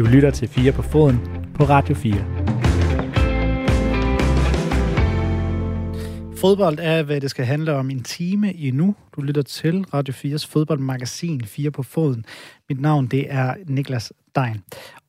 Du lytter til 4 på foden på Radio 4. Fodbold er, hvad det skal handle om en time i nu. Du lytter til Radio 4's fodboldmagasin 4 på foden. Mit navn det er Niklas dejen.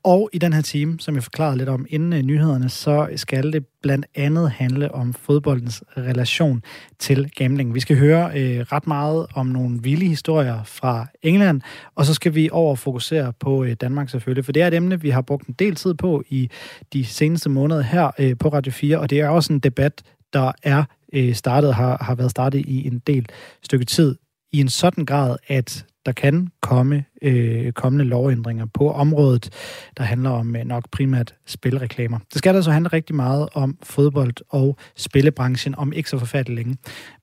Og i den her time, som jeg forklarede lidt om inden øh, nyhederne, så skal det blandt andet handle om fodboldens relation til gambling. Vi skal høre øh, ret meget om nogle vilde historier fra England, og så skal vi over fokusere på øh, Danmark selvfølgelig, for det er et emne, vi har brugt en del tid på i de seneste måneder her øh, på Radio 4, og det er også en debat, der er øh, startet, har, har været startet i en del stykke tid i en sådan grad, at der kan komme øh, kommende lovændringer på området, der handler om øh, nok primært spilreklamer. Det skal der så handle rigtig meget om fodbold og spillebranchen om ikke så forfærdeligt længe.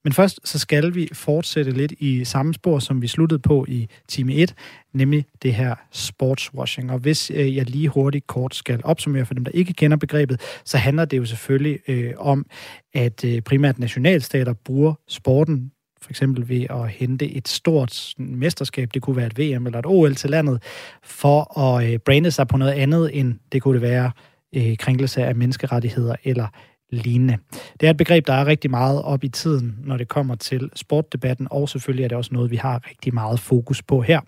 Men først så skal vi fortsætte lidt i samme spor, som vi sluttede på i time 1, nemlig det her sportswashing. Og hvis øh, jeg lige hurtigt kort skal opsummere for dem, der ikke kender begrebet, så handler det jo selvfølgelig øh, om, at øh, primært nationalstater bruger sporten for eksempel ved at hente et stort mesterskab, det kunne være et VM eller et OL til landet, for at øh, brande sig på noget andet, end det kunne det være øh, krænkelse af menneskerettigheder eller lignende. Det er et begreb, der er rigtig meget op i tiden, når det kommer til sportdebatten, og selvfølgelig er det også noget, vi har rigtig meget fokus på her.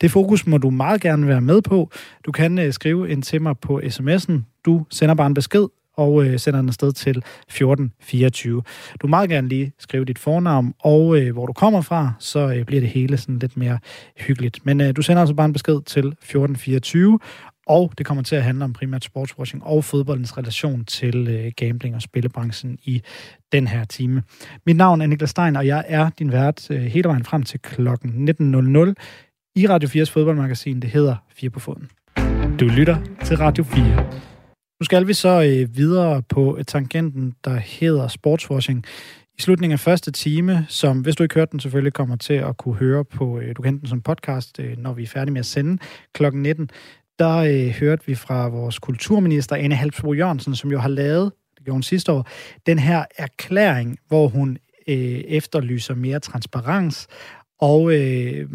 Det fokus må du meget gerne være med på. Du kan øh, skrive en til mig på sms'en. Du sender bare en besked og øh, sender den afsted til 1424. Du må meget gerne lige skrive dit fornavn og øh, hvor du kommer fra, så øh, bliver det hele sådan lidt mere hyggeligt. Men øh, du sender altså bare en besked til 1424, og det kommer til at handle om primært sportswashing og fodboldens relation til øh, gambling og spillebranchen i den her time. Mit navn er Niklas Stein, og jeg er din vært øh, hele vejen frem til klokken 19.00 i Radio 4's fodboldmagasin. Det hedder 4 på foden. Du lytter til Radio 4. Nu skal vi så øh, videre på øh, tangenten, der hedder sportswashing. I slutningen af første time, som hvis du ikke hørte den, selvfølgelig kommer til at kunne høre på, øh, du kan den som podcast, øh, når vi er færdige med at sende kl. 19, der øh, hørte vi fra vores kulturminister, Anne Halsbro Jørgensen, som jo har lavet, det gjorde hun sidste år, den her erklæring, hvor hun øh, efterlyser mere transparens og øh,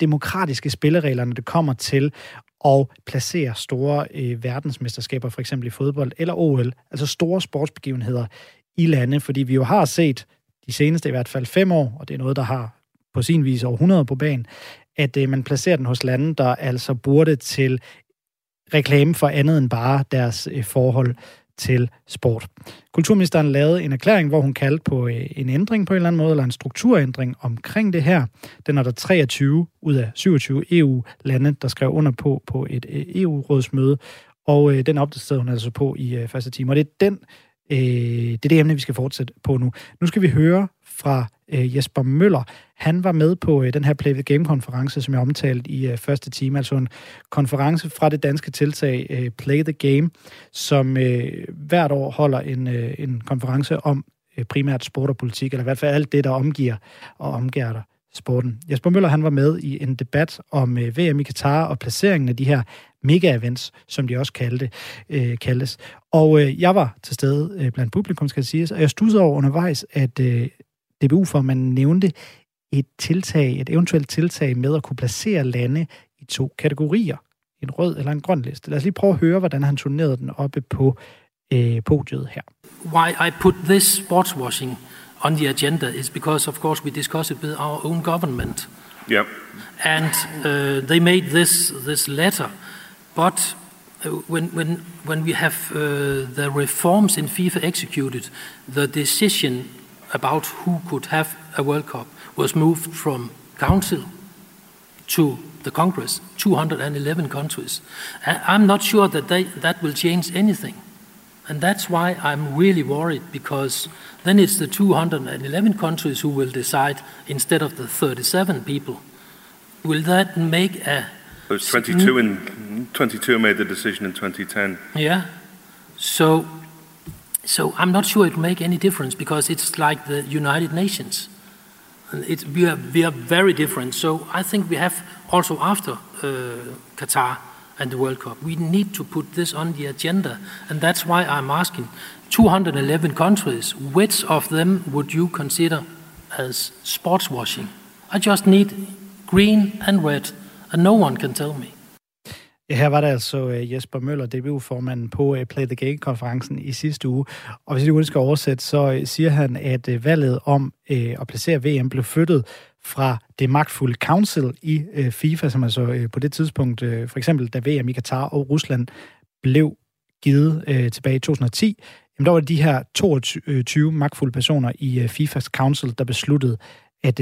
demokratiske spilleregler, når det kommer til og placere store øh, verdensmesterskaber, for eksempel i fodbold eller OL, altså store sportsbegivenheder i lande, fordi vi jo har set de seneste i hvert fald fem år, og det er noget, der har på sin vis over 100 på banen, at øh, man placerer den hos lande, der altså burde til reklame for andet end bare deres øh, forhold til sport. Kulturministeren lavede en erklæring, hvor hun kaldte på øh, en ændring på en eller anden måde, eller en strukturændring omkring det her. Den er der 23 ud af 27 EU-lande, der skrev under på på et øh, EU-rådsmøde, og øh, den opdaterede hun altså på i øh, første time. Og det er den øh, det er det emne, vi skal fortsætte på nu. Nu skal vi høre fra øh, Jesper Møller. Han var med på øh, den her Play the Game-konference, som jeg omtalte i øh, første time, altså en konference fra det danske tiltag øh, Play the Game, som øh, hvert år holder en, øh, en konference om øh, primært sport og politik, eller i hvert fald alt det, der omgiver og omgærder sporten. Jesper Møller han var med i en debat om øh, VM i Katar og placeringen af de her mega-events, som de også kaldte, øh, kaldes. Og øh, jeg var til stede øh, blandt publikum, skal jeg sige, og jeg studsede over undervejs, at øh, DBU for, man nævnte et tiltag, et eventuelt tiltag med at kunne placere lande i to kategorier. En rød eller en grøn liste. Lad os lige prøve at høre, hvordan han turnerede den oppe på øh, podiet her. Why I put this sportswashing on the agenda is because, of course, we discussed it with our own government. Yep. And uh, they made this, this letter. But uh, when, when, when we have uh, the reforms in FIFA executed, the decision about who could have a World Cup was moved from Council to the Congress, 211 countries. I'm not sure that they, that will change anything. And that's why I'm really worried because then it's the 211 countries who will decide instead of the 37 people. Will that make a. It was 22 in 22 made the decision in 2010. Yeah. So so I'm not sure it will make any difference because it's like the United Nations. We, are, we are very different. So I think we have also after uh, Qatar and the World Cup, we need to put this on the agenda. And that's why I'm asking 211 countries, which of them would you consider as sports washing? I just need green and red, and no one can tell me. Ja, her var der altså øh, Jesper Møller, DBU-formanden på øh, Play the Game-konferencen i sidste uge. Og hvis jeg nu skal oversætte, så øh, siger han, at valget om at placere VM blev flyttet fra det magtfulde council i FIFA, som altså på det tidspunkt, for eksempel da VM i Katar og Rusland blev givet tilbage i 2010, jamen der var det de her 22 magtfulde personer i FIFAs council, der besluttede, at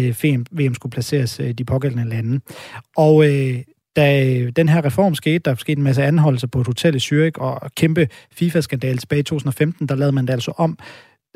VM skulle placeres i de pågældende lande. Og da øh, den her reform skete, der skete en masse anholdelser på et hotel i Zürich og kæmpe FIFA-skandale tilbage i 2015, der lavede man det altså om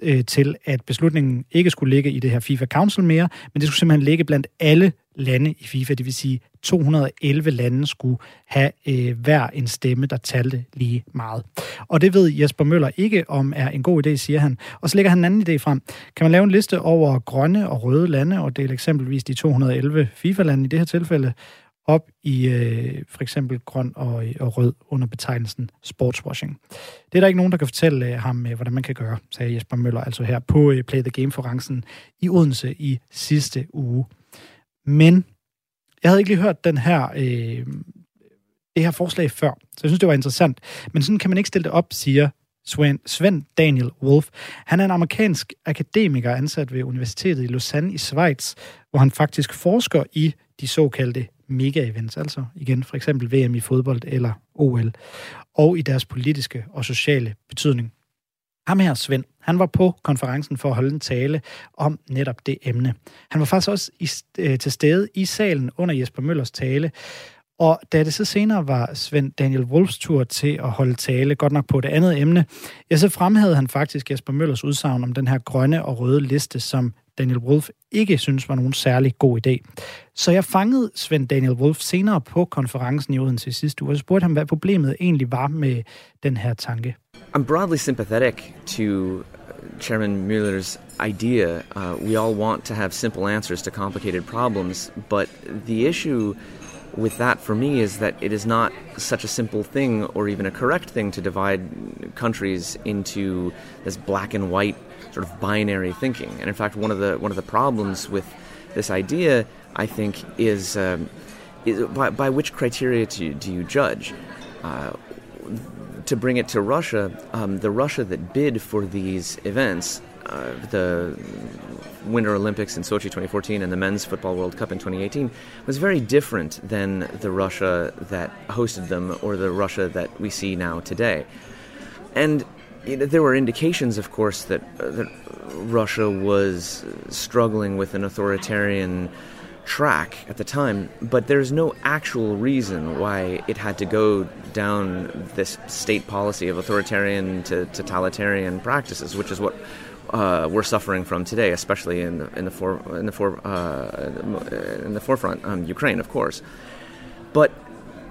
øh, til, at beslutningen ikke skulle ligge i det her FIFA Council mere, men det skulle simpelthen ligge blandt alle lande i FIFA, det vil sige 211 lande skulle have øh, hver en stemme, der talte lige meget. Og det ved Jesper Møller ikke om er en god idé, siger han. Og så lægger han en anden idé frem. Kan man lave en liste over grønne og røde lande, og det er eksempelvis de 211 FIFA-lande i det her tilfælde, op i øh, for eksempel grøn og, øh, og rød under betegnelsen sportswashing. Det er der ikke nogen, der kan fortælle øh, ham, øh, hvordan man kan gøre, sagde Jesper Møller altså her på øh, Play the Game-forrencen i Odense i sidste uge. Men jeg havde ikke lige hørt den her, øh, det her forslag før, så jeg synes, det var interessant. Men sådan kan man ikke stille det op, siger Sven, Sven Daniel Wolf. Han er en amerikansk akademiker ansat ved Universitetet i Lausanne i Schweiz, hvor han faktisk forsker i de såkaldte mega-events, altså igen for eksempel VM i fodbold eller OL, og i deres politiske og sociale betydning. Ham her, Svend, han var på konferencen for at holde en tale om netop det emne. Han var faktisk også i, øh, til stede i salen under Jesper Møllers tale, og da det så senere var Svend Daniel Wolfs tur til at holde tale, godt nok på det andet emne, ja, så fremhævede han faktisk Jesper Møllers udsagn om den her grønne og røde liste, som Daniel Wolf ikke synes var nogen særlig god idé. Så jeg fangede Svend Daniel Wolf senere på konferencen i Odense sidste uge, og spurgte ham, hvad problemet egentlig var med den her tanke. I'm broadly sympathetic to uh, Chairman Mueller's idea. Uh, we all want to have simple answers to complicated problems, but the issue with that for me is that it is not such a simple thing or even a correct thing to divide countries into this black and white sort of binary thinking. And in fact, one of the one of the problems with this idea, I think, is, um, is by, by, which criteria do you, do you judge? Uh, to bring it to Russia, um, the Russia that bid for these events, uh, the Winter Olympics in Sochi 2014 and the Men's Football World Cup in 2018, was very different than the Russia that hosted them or the Russia that we see now today. And there were indications, of course, that, uh, that Russia was struggling with an authoritarian track at the time, but there's no actual reason why it had to go down this state policy of authoritarian to totalitarian practices, which is what uh, we're suffering from today, especially in the in the for, in the for, uh, in the forefront, um, Ukraine, of course. But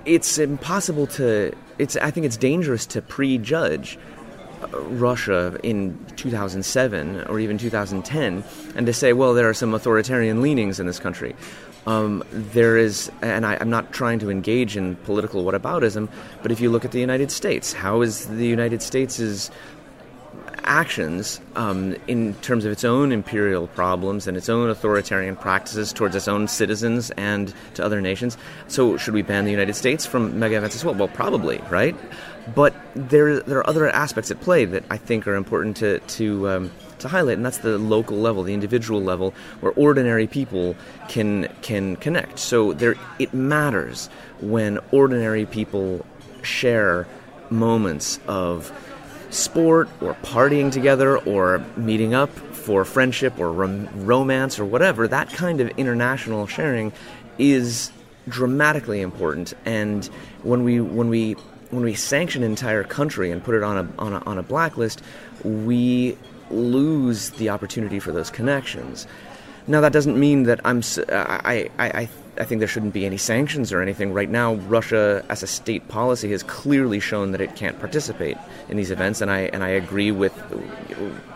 it's impossible to. It's I think it's dangerous to prejudge Russia in 2007 or even 2010 and to say, well, there are some authoritarian leanings in this country. Um, there is, and I, am not trying to engage in political whataboutism, but if you look at the United States, how is the United States' actions um, in terms of its own imperial problems and its own authoritarian practices towards its own citizens and to other nations. So, should we ban the United States from mega events as well? Well, probably, right? But there, there are other aspects at play that I think are important to, to, um, to highlight, and that's the local level, the individual level, where ordinary people can, can connect. So there, it matters when ordinary people share moments of sport or partying together or meeting up for friendship or rom- romance or whatever. That kind of international sharing is dramatically important. And when we when we when we sanction an entire country and put it on a, on a, on a blacklist, we lose the opportunity for those connections. Now, that doesn't mean that I'm. I, I, I, I think there shouldn't be any sanctions or anything. Right now, Russia, as a state policy, has clearly shown that it can't participate in these events, and I and I agree with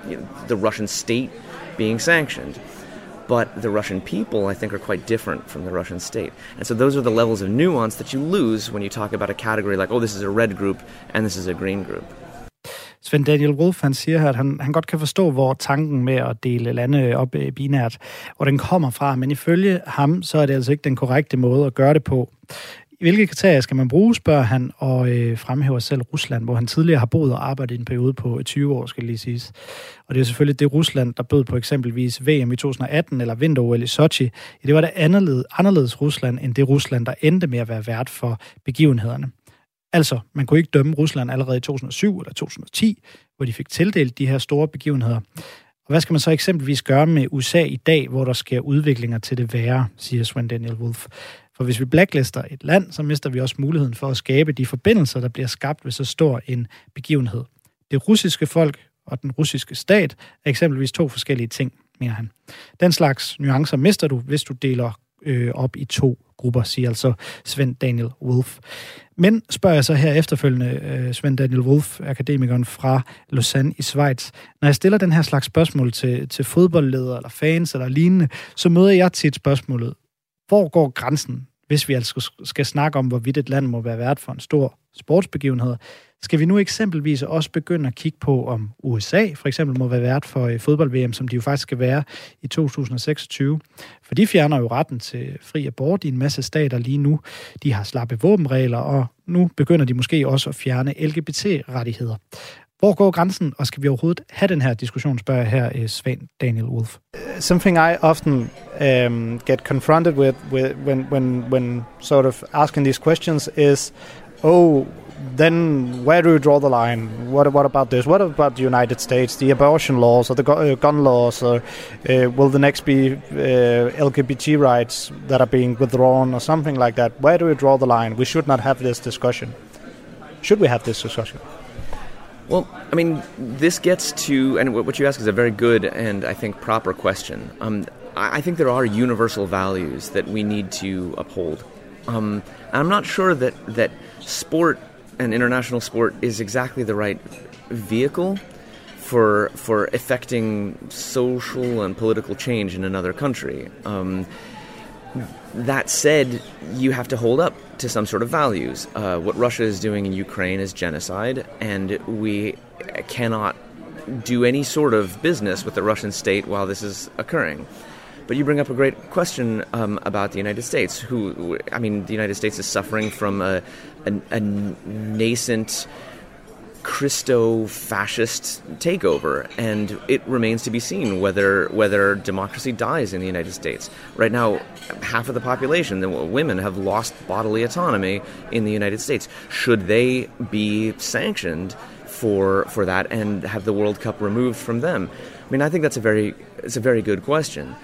you know, the Russian state being sanctioned. But the Russian people, I think, are quite different from the Russian state. And so those are the levels of nuance that you lose when you talk about a category like, oh, this is a red group and this is a green group. Svend Daniel Wolf, han siger her, at han, han godt kan forstå, hvor tanken med at dele lande op i binært, hvor den kommer fra. Men ifølge ham, så er det altså ikke den korrekte måde at gøre det på. Hvilke kriterier skal man bruge, spørger han, og øh, fremhæver selv Rusland, hvor han tidligere har boet og arbejdet i en periode på øh, 20 år, skal lige siges. Og det er selvfølgelig det Rusland, der bød på eksempelvis VM i 2018 eller vinter i Sochi. Det var det anderledes, anderledes Rusland end det Rusland, der endte med at være vært for begivenhederne. Altså, man kunne ikke dømme Rusland allerede i 2007 eller 2010, hvor de fik tildelt de her store begivenheder. Og hvad skal man så eksempelvis gøre med USA i dag, hvor der sker udviklinger til det værre, siger Sven Daniel Wolf. For hvis vi blacklister et land, så mister vi også muligheden for at skabe de forbindelser, der bliver skabt ved så stor en begivenhed. Det russiske folk og den russiske stat er eksempelvis to forskellige ting, mener han. Den slags nuancer mister du, hvis du deler øh, op i to grupper, siger altså Svend Daniel Wolf. Men spørger jeg så her efterfølgende øh, Svend Daniel Wolf, akademikeren fra Lausanne i Schweiz. Når jeg stiller den her slags spørgsmål til, til fodboldledere eller fans eller lignende, så møder jeg tit spørgsmålet, hvor går grænsen, hvis vi altså skal snakke om, hvorvidt et land må være vært for en stor sportsbegivenhed? Skal vi nu eksempelvis også begynde at kigge på, om USA for eksempel må være vært for fodbold-VM, som de jo faktisk skal være i 2026? For de fjerner jo retten til fri abort i en masse stater lige nu. De har slappe våbenregler, og nu begynder de måske også at fjerne LGBT-rettigheder. Hvor går grænsen, og skal vi overhovedet have den her diskussion, spørger her øh, Svend Daniel Wolf. Something I often um, get confronted with, with when, when, when sort of asking these questions is, oh, then where do you draw the line? What, what about this? What about the United States, the abortion laws or the uh, gun laws? Or uh, will the next be uh, LGBT rights that are being withdrawn or something like that? Where do we draw the line? We should not have this discussion. Should we have this discussion? Well, I mean, this gets to, and what you ask is a very good and I think proper question. Um, I think there are universal values that we need to uphold. Um, I'm not sure that, that sport and international sport is exactly the right vehicle for for affecting social and political change in another country. Um, that said, you have to hold up to some sort of values. Uh, what Russia is doing in Ukraine is genocide, and we cannot do any sort of business with the Russian state while this is occurring. But you bring up a great question um, about the United States. Who, I mean, the United States is suffering from a, a, a nascent Christo-fascist takeover, and it remains to be seen whether whether democracy dies in the United States. Right now, half of the population, the women, have lost bodily autonomy in the United States. Should they be sanctioned for for that and have the World Cup removed from them? I mean, I think that's a very it's a very good question.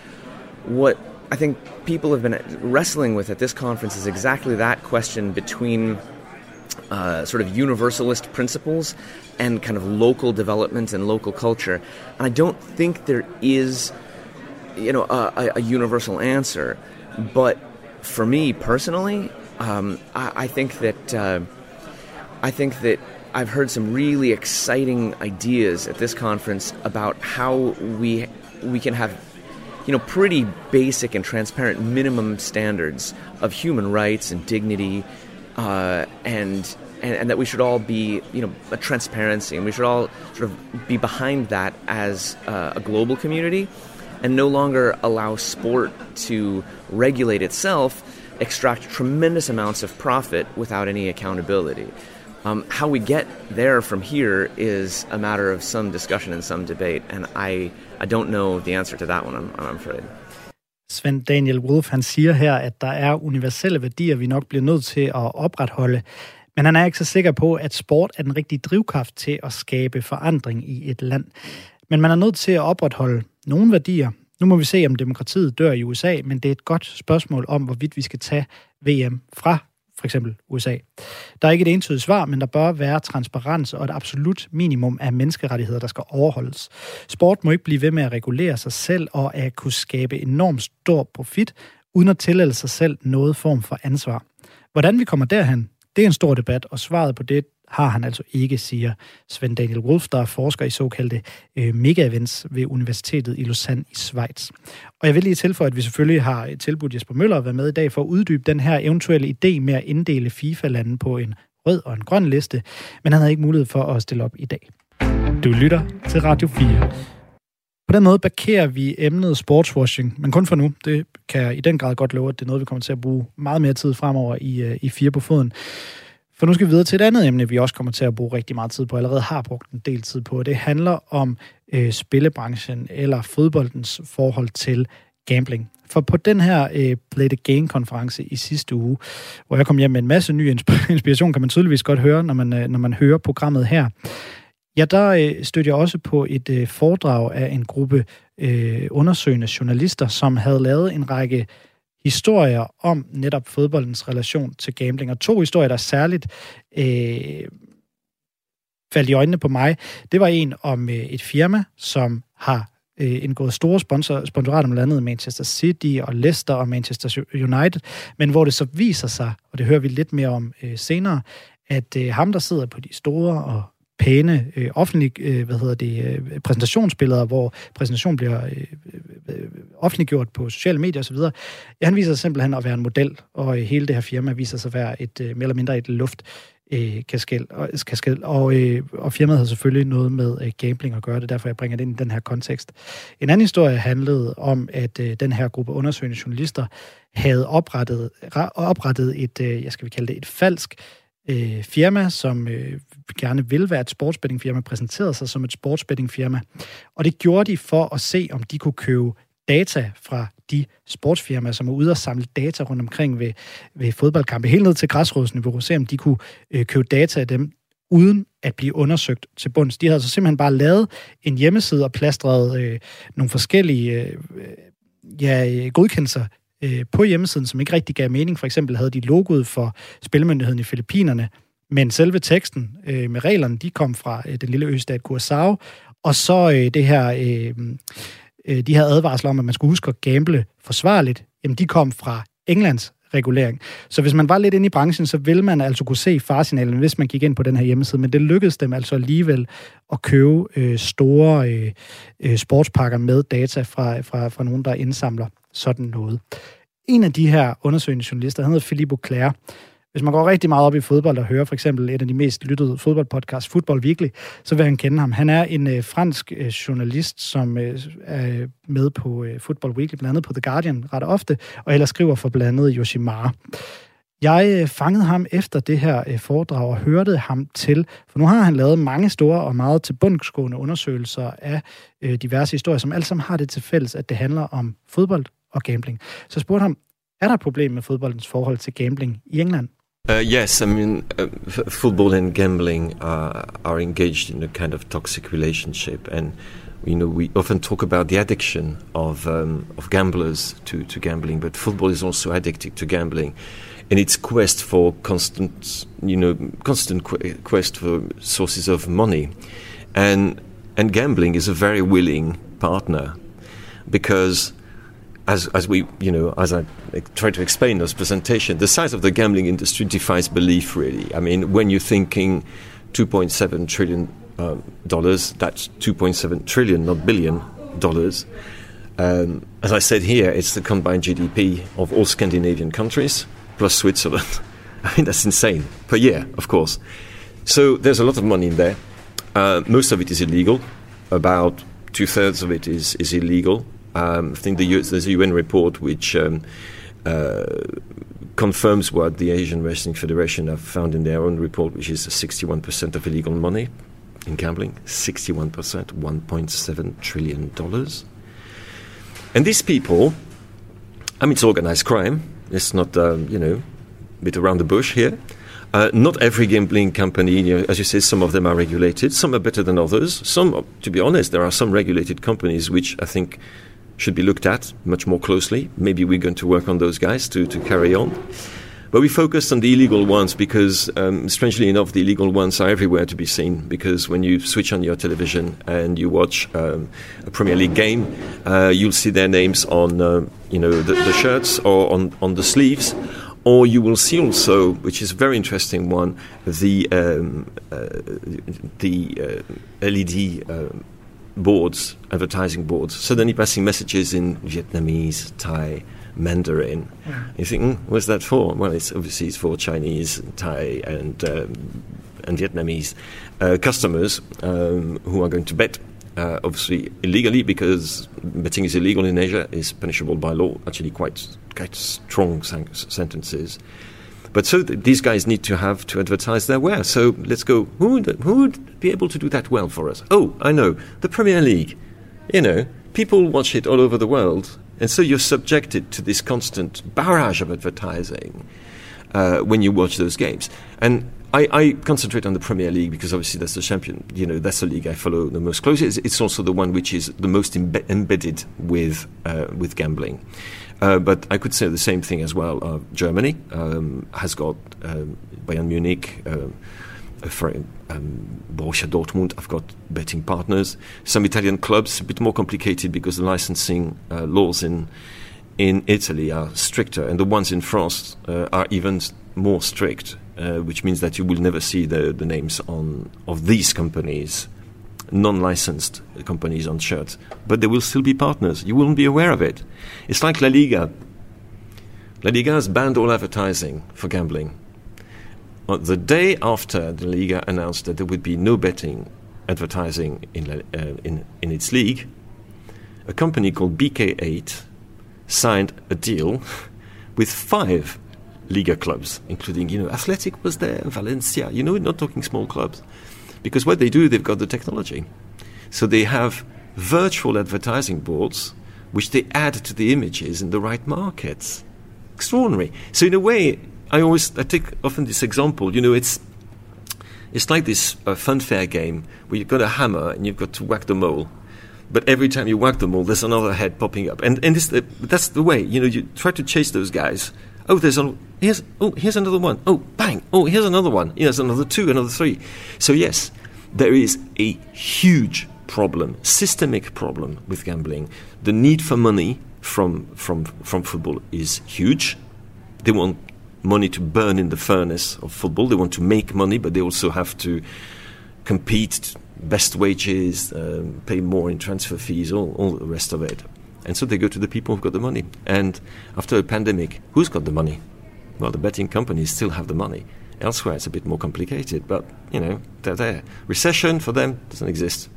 What I think people have been wrestling with at this conference is exactly that question between uh, sort of universalist principles and kind of local development and local culture. And I don't think there is, you know, a, a universal answer. But for me personally, um, I, I, think that uh, I think that I've heard some really exciting ideas at this conference about how we we can have you know, pretty basic and transparent minimum standards of human rights and dignity, uh, and, and, and that we should all be, you know, a transparency, and we should all sort of be behind that as uh, a global community, and no longer allow sport to regulate itself, extract tremendous amounts of profit without any accountability. Um, how we get there from here is a matter of some discussion and some debate, and I, I don't know the answer to that one, I'm, I'm afraid. Svend Daniel Wolf, han siger her, at der er universelle værdier, vi nok bliver nødt til at opretholde. Men han er ikke så sikker på, at sport er den rigtige drivkraft til at skabe forandring i et land. Men man er nødt til at opretholde nogle værdier. Nu må vi se, om demokratiet dør i USA, men det er et godt spørgsmål om, hvorvidt vi skal tage VM fra for eksempel USA. Der er ikke et entydigt svar, men der bør være transparens og et absolut minimum af menneskerettigheder, der skal overholdes. Sport må ikke blive ved med at regulere sig selv og at kunne skabe enormt stor profit, uden at tillade sig selv noget form for ansvar. Hvordan vi kommer derhen, det er en stor debat, og svaret på det har han altså ikke, siger Svend Daniel Wolf, der er forsker i såkaldte øh, mega-events ved Universitetet i Lausanne i Schweiz. Og jeg vil lige tilføje, at vi selvfølgelig har tilbudt Jesper Møller at være med i dag for at uddybe den her eventuelle idé med at inddele FIFA-landen på en rød og en grøn liste, men han havde ikke mulighed for at stille op i dag. Du lytter til Radio 4. På den måde parkerer vi emnet sportswashing, men kun for nu. Det kan jeg i den grad godt love, at det er noget, vi kommer til at bruge meget mere tid fremover i, øh, i Fire på Foden. For nu skal vi videre til et andet emne, vi også kommer til at bruge rigtig meget tid på, allerede har brugt en del tid på. Det handler om øh, spillebranchen eller fodboldens forhold til gambling. For på den her øh, Play the Game-konference i sidste uge, hvor jeg kom hjem med en masse ny inspiration, kan man tydeligvis godt høre, når man, øh, når man hører programmet her, ja, der øh, stødte jeg også på et øh, foredrag af en gruppe øh, undersøgende journalister, som havde lavet en række historier om netop fodboldens relation til gambling. Og to historier, der særligt øh, faldt i øjnene på mig, det var en om øh, et firma, som har øh, indgået store sponsor, sponsorater med landet Manchester City og Leicester og Manchester United, men hvor det så viser sig, og det hører vi lidt mere om øh, senere, at øh, ham, der sidder på de store og pæne øh, offentlig, øh, hvad hedder det, øh, præsentationsbilleder, hvor præsentationen bliver øh, øh, offentliggjort på sociale medier osv. Ja, han viser sig simpelthen at være en model, og øh, hele det her firma viser sig at være et øh, mere eller mindre et luft øh, kaskel, og, kaskel, og, øh, og firmaet har selvfølgelig noget med øh, gambling at gøre, det derfor jeg bringer det ind i den her kontekst. En anden historie handlede om, at øh, den her gruppe undersøgende journalister havde oprettet, oprettet et, øh, jeg skal vi kalde det, et falsk øh, firma, som øh, gerne vil være et sportsbettingfirma, præsenterede sig som et sportsbettingfirma. Og det gjorde de for at se, om de kunne købe data fra de sportsfirmaer, som er ude og samle data rundt omkring ved, ved fodboldkampe, helt ned til græsrådsniveau, se om de kunne øh, købe data af dem, uden at blive undersøgt til bunds. De havde så simpelthen bare lavet en hjemmeside og plastret øh, nogle forskellige øh, ja, godkendelser øh, på hjemmesiden, som ikke rigtig gav mening. For eksempel havde de logoet for Spilmyndigheden i Filippinerne, men selve teksten øh, med reglerne, de kom fra øh, den lille østat Curaçao, og så øh, det her, øh, øh, de her advarsler om, at man skulle huske at gamble forsvarligt, jamen de kom fra Englands regulering. Så hvis man var lidt inde i branchen, så ville man altså kunne se farsignalen, hvis man gik ind på den her hjemmeside. Men det lykkedes dem altså alligevel at købe øh, store øh, øh, sportspakker med data fra, fra, fra nogen, der indsamler sådan noget. En af de her undersøgende journalister, han hedder Philippe Auclair. Hvis man går rigtig meget op i fodbold og hører for eksempel et af de mest lyttede fodboldpodcasts, Football Weekly, så vil han kende ham. Han er en øh, fransk øh, journalist, som øh, er med på øh, Football Weekly, blandt andet på The Guardian ret ofte, og ellers skriver for blandt andet Yoshimar. Jeg øh, fangede ham efter det her øh, foredrag og hørte ham til, for nu har han lavet mange store og meget tilbundsgående undersøgelser af øh, diverse historier, som alle sammen har det til fælles, at det handler om fodbold og gambling. Så jeg spurgte ham, er der et problem med fodboldens forhold til gambling i England? Uh, yes, I mean, uh, football and gambling are, are engaged in a kind of toxic relationship, and you know we often talk about the addiction of um, of gamblers to, to gambling, but football is also addicted to gambling, and its quest for constant, you know, constant qu- quest for sources of money, and and gambling is a very willing partner, because as, as we, you know, as I tried to explain in this presentation, the size of the gambling industry defies belief, really. I mean, when you're thinking 2.7 trillion um, dollars, that's 2.7 trillion, not billion dollars. Um, as I said here, it's the combined GDP of all Scandinavian countries plus Switzerland. I mean, that's insane per year, of course. So there's a lot of money in there. Uh, most of it is illegal. About two thirds of it is, is illegal. Um, I think the, there's a UN report which um, uh, confirms what the Asian Wrestling Federation have found in their own report, which is 61% of illegal money in gambling. 61%, $1.7 trillion. And these people, I mean, it's organized crime. It's not, um, you know, a bit around the bush here. Uh, not every gambling company, you know, as you say, some of them are regulated. Some are better than others. Some, to be honest, there are some regulated companies which I think should be looked at much more closely. Maybe we're going to work on those guys to, to carry on. But we focused on the illegal ones because, um, strangely enough, the illegal ones are everywhere to be seen. Because when you switch on your television and you watch um, a Premier League game, uh, you'll see their names on, uh, you know, the, the, shirts or on, on the sleeves. Or you will see also, which is a very interesting one, the um, uh, the uh, LED uh, boards, advertising boards, suddenly passing messages in Vietnamese, Thai, Mandarin. Yeah. You think, mm, what's that for? Well, it's obviously it's for Chinese, Thai, and um, and Vietnamese uh, customers um, who are going to bet uh, obviously illegally because betting is illegal in Asia, is punishable by law, actually quite, quite strong san- sentences. But so th- these guys need to have to advertise their ware. So let's go. Who would, who would be able to do that well for us? Oh, I know. The Premier League. You know, people watch it all over the world. And so you're subjected to this constant barrage of advertising uh, when you watch those games. And I, I, concentrate on the Premier League because obviously that's the champion. You know, that's the league I follow the most closely. It's, it's also the one which is the most imbe- embedded with uh, with gambling. Uh, but I could say the same thing as well. Uh, Germany um, has got um, Bayern Munich, um, um, Borussia Dortmund. I've got betting partners. Some Italian clubs a bit more complicated because the licensing uh, laws in in Italy are stricter, and the ones in France uh, are even more strict. Uh, which means that you will never see the, the names on of these companies non-licensed companies on shirts, but they will still be partners. You won't be aware of it. It's like La Liga. La Liga has banned all advertising for gambling. On the day after the Liga announced that there would be no betting advertising in, uh, in, in its league, a company called BK8 signed a deal with five Liga clubs, including, you know, Athletic was there, Valencia, you know, not talking small clubs. Because what they do, they've got the technology. So they have virtual advertising boards which they add to the images in the right markets. Extraordinary. So in a way, I always I take often this example. You know, it's it's like this uh, funfair game where you've got a hammer and you've got to whack the mole. But every time you whack the mole, there's another head popping up, and and this, uh, that's the way. You know, you try to chase those guys. Oh, there's a, here's oh here's another one. Oh, bang! Oh, here's another one. Here's another two, another three. So yes, there is a huge problem, systemic problem with gambling. The need for money from from from football is huge. They want money to burn in the furnace of football. They want to make money, but they also have to compete, best wages, um, pay more in transfer fees, all, all the rest of it. And so they go to the people who've got the money. And after a pandemic, who's got the money? Well, the betting companies still have the money. Elsewhere, it's a bit more complicated, but, you know, they're there. Recession for them doesn't exist.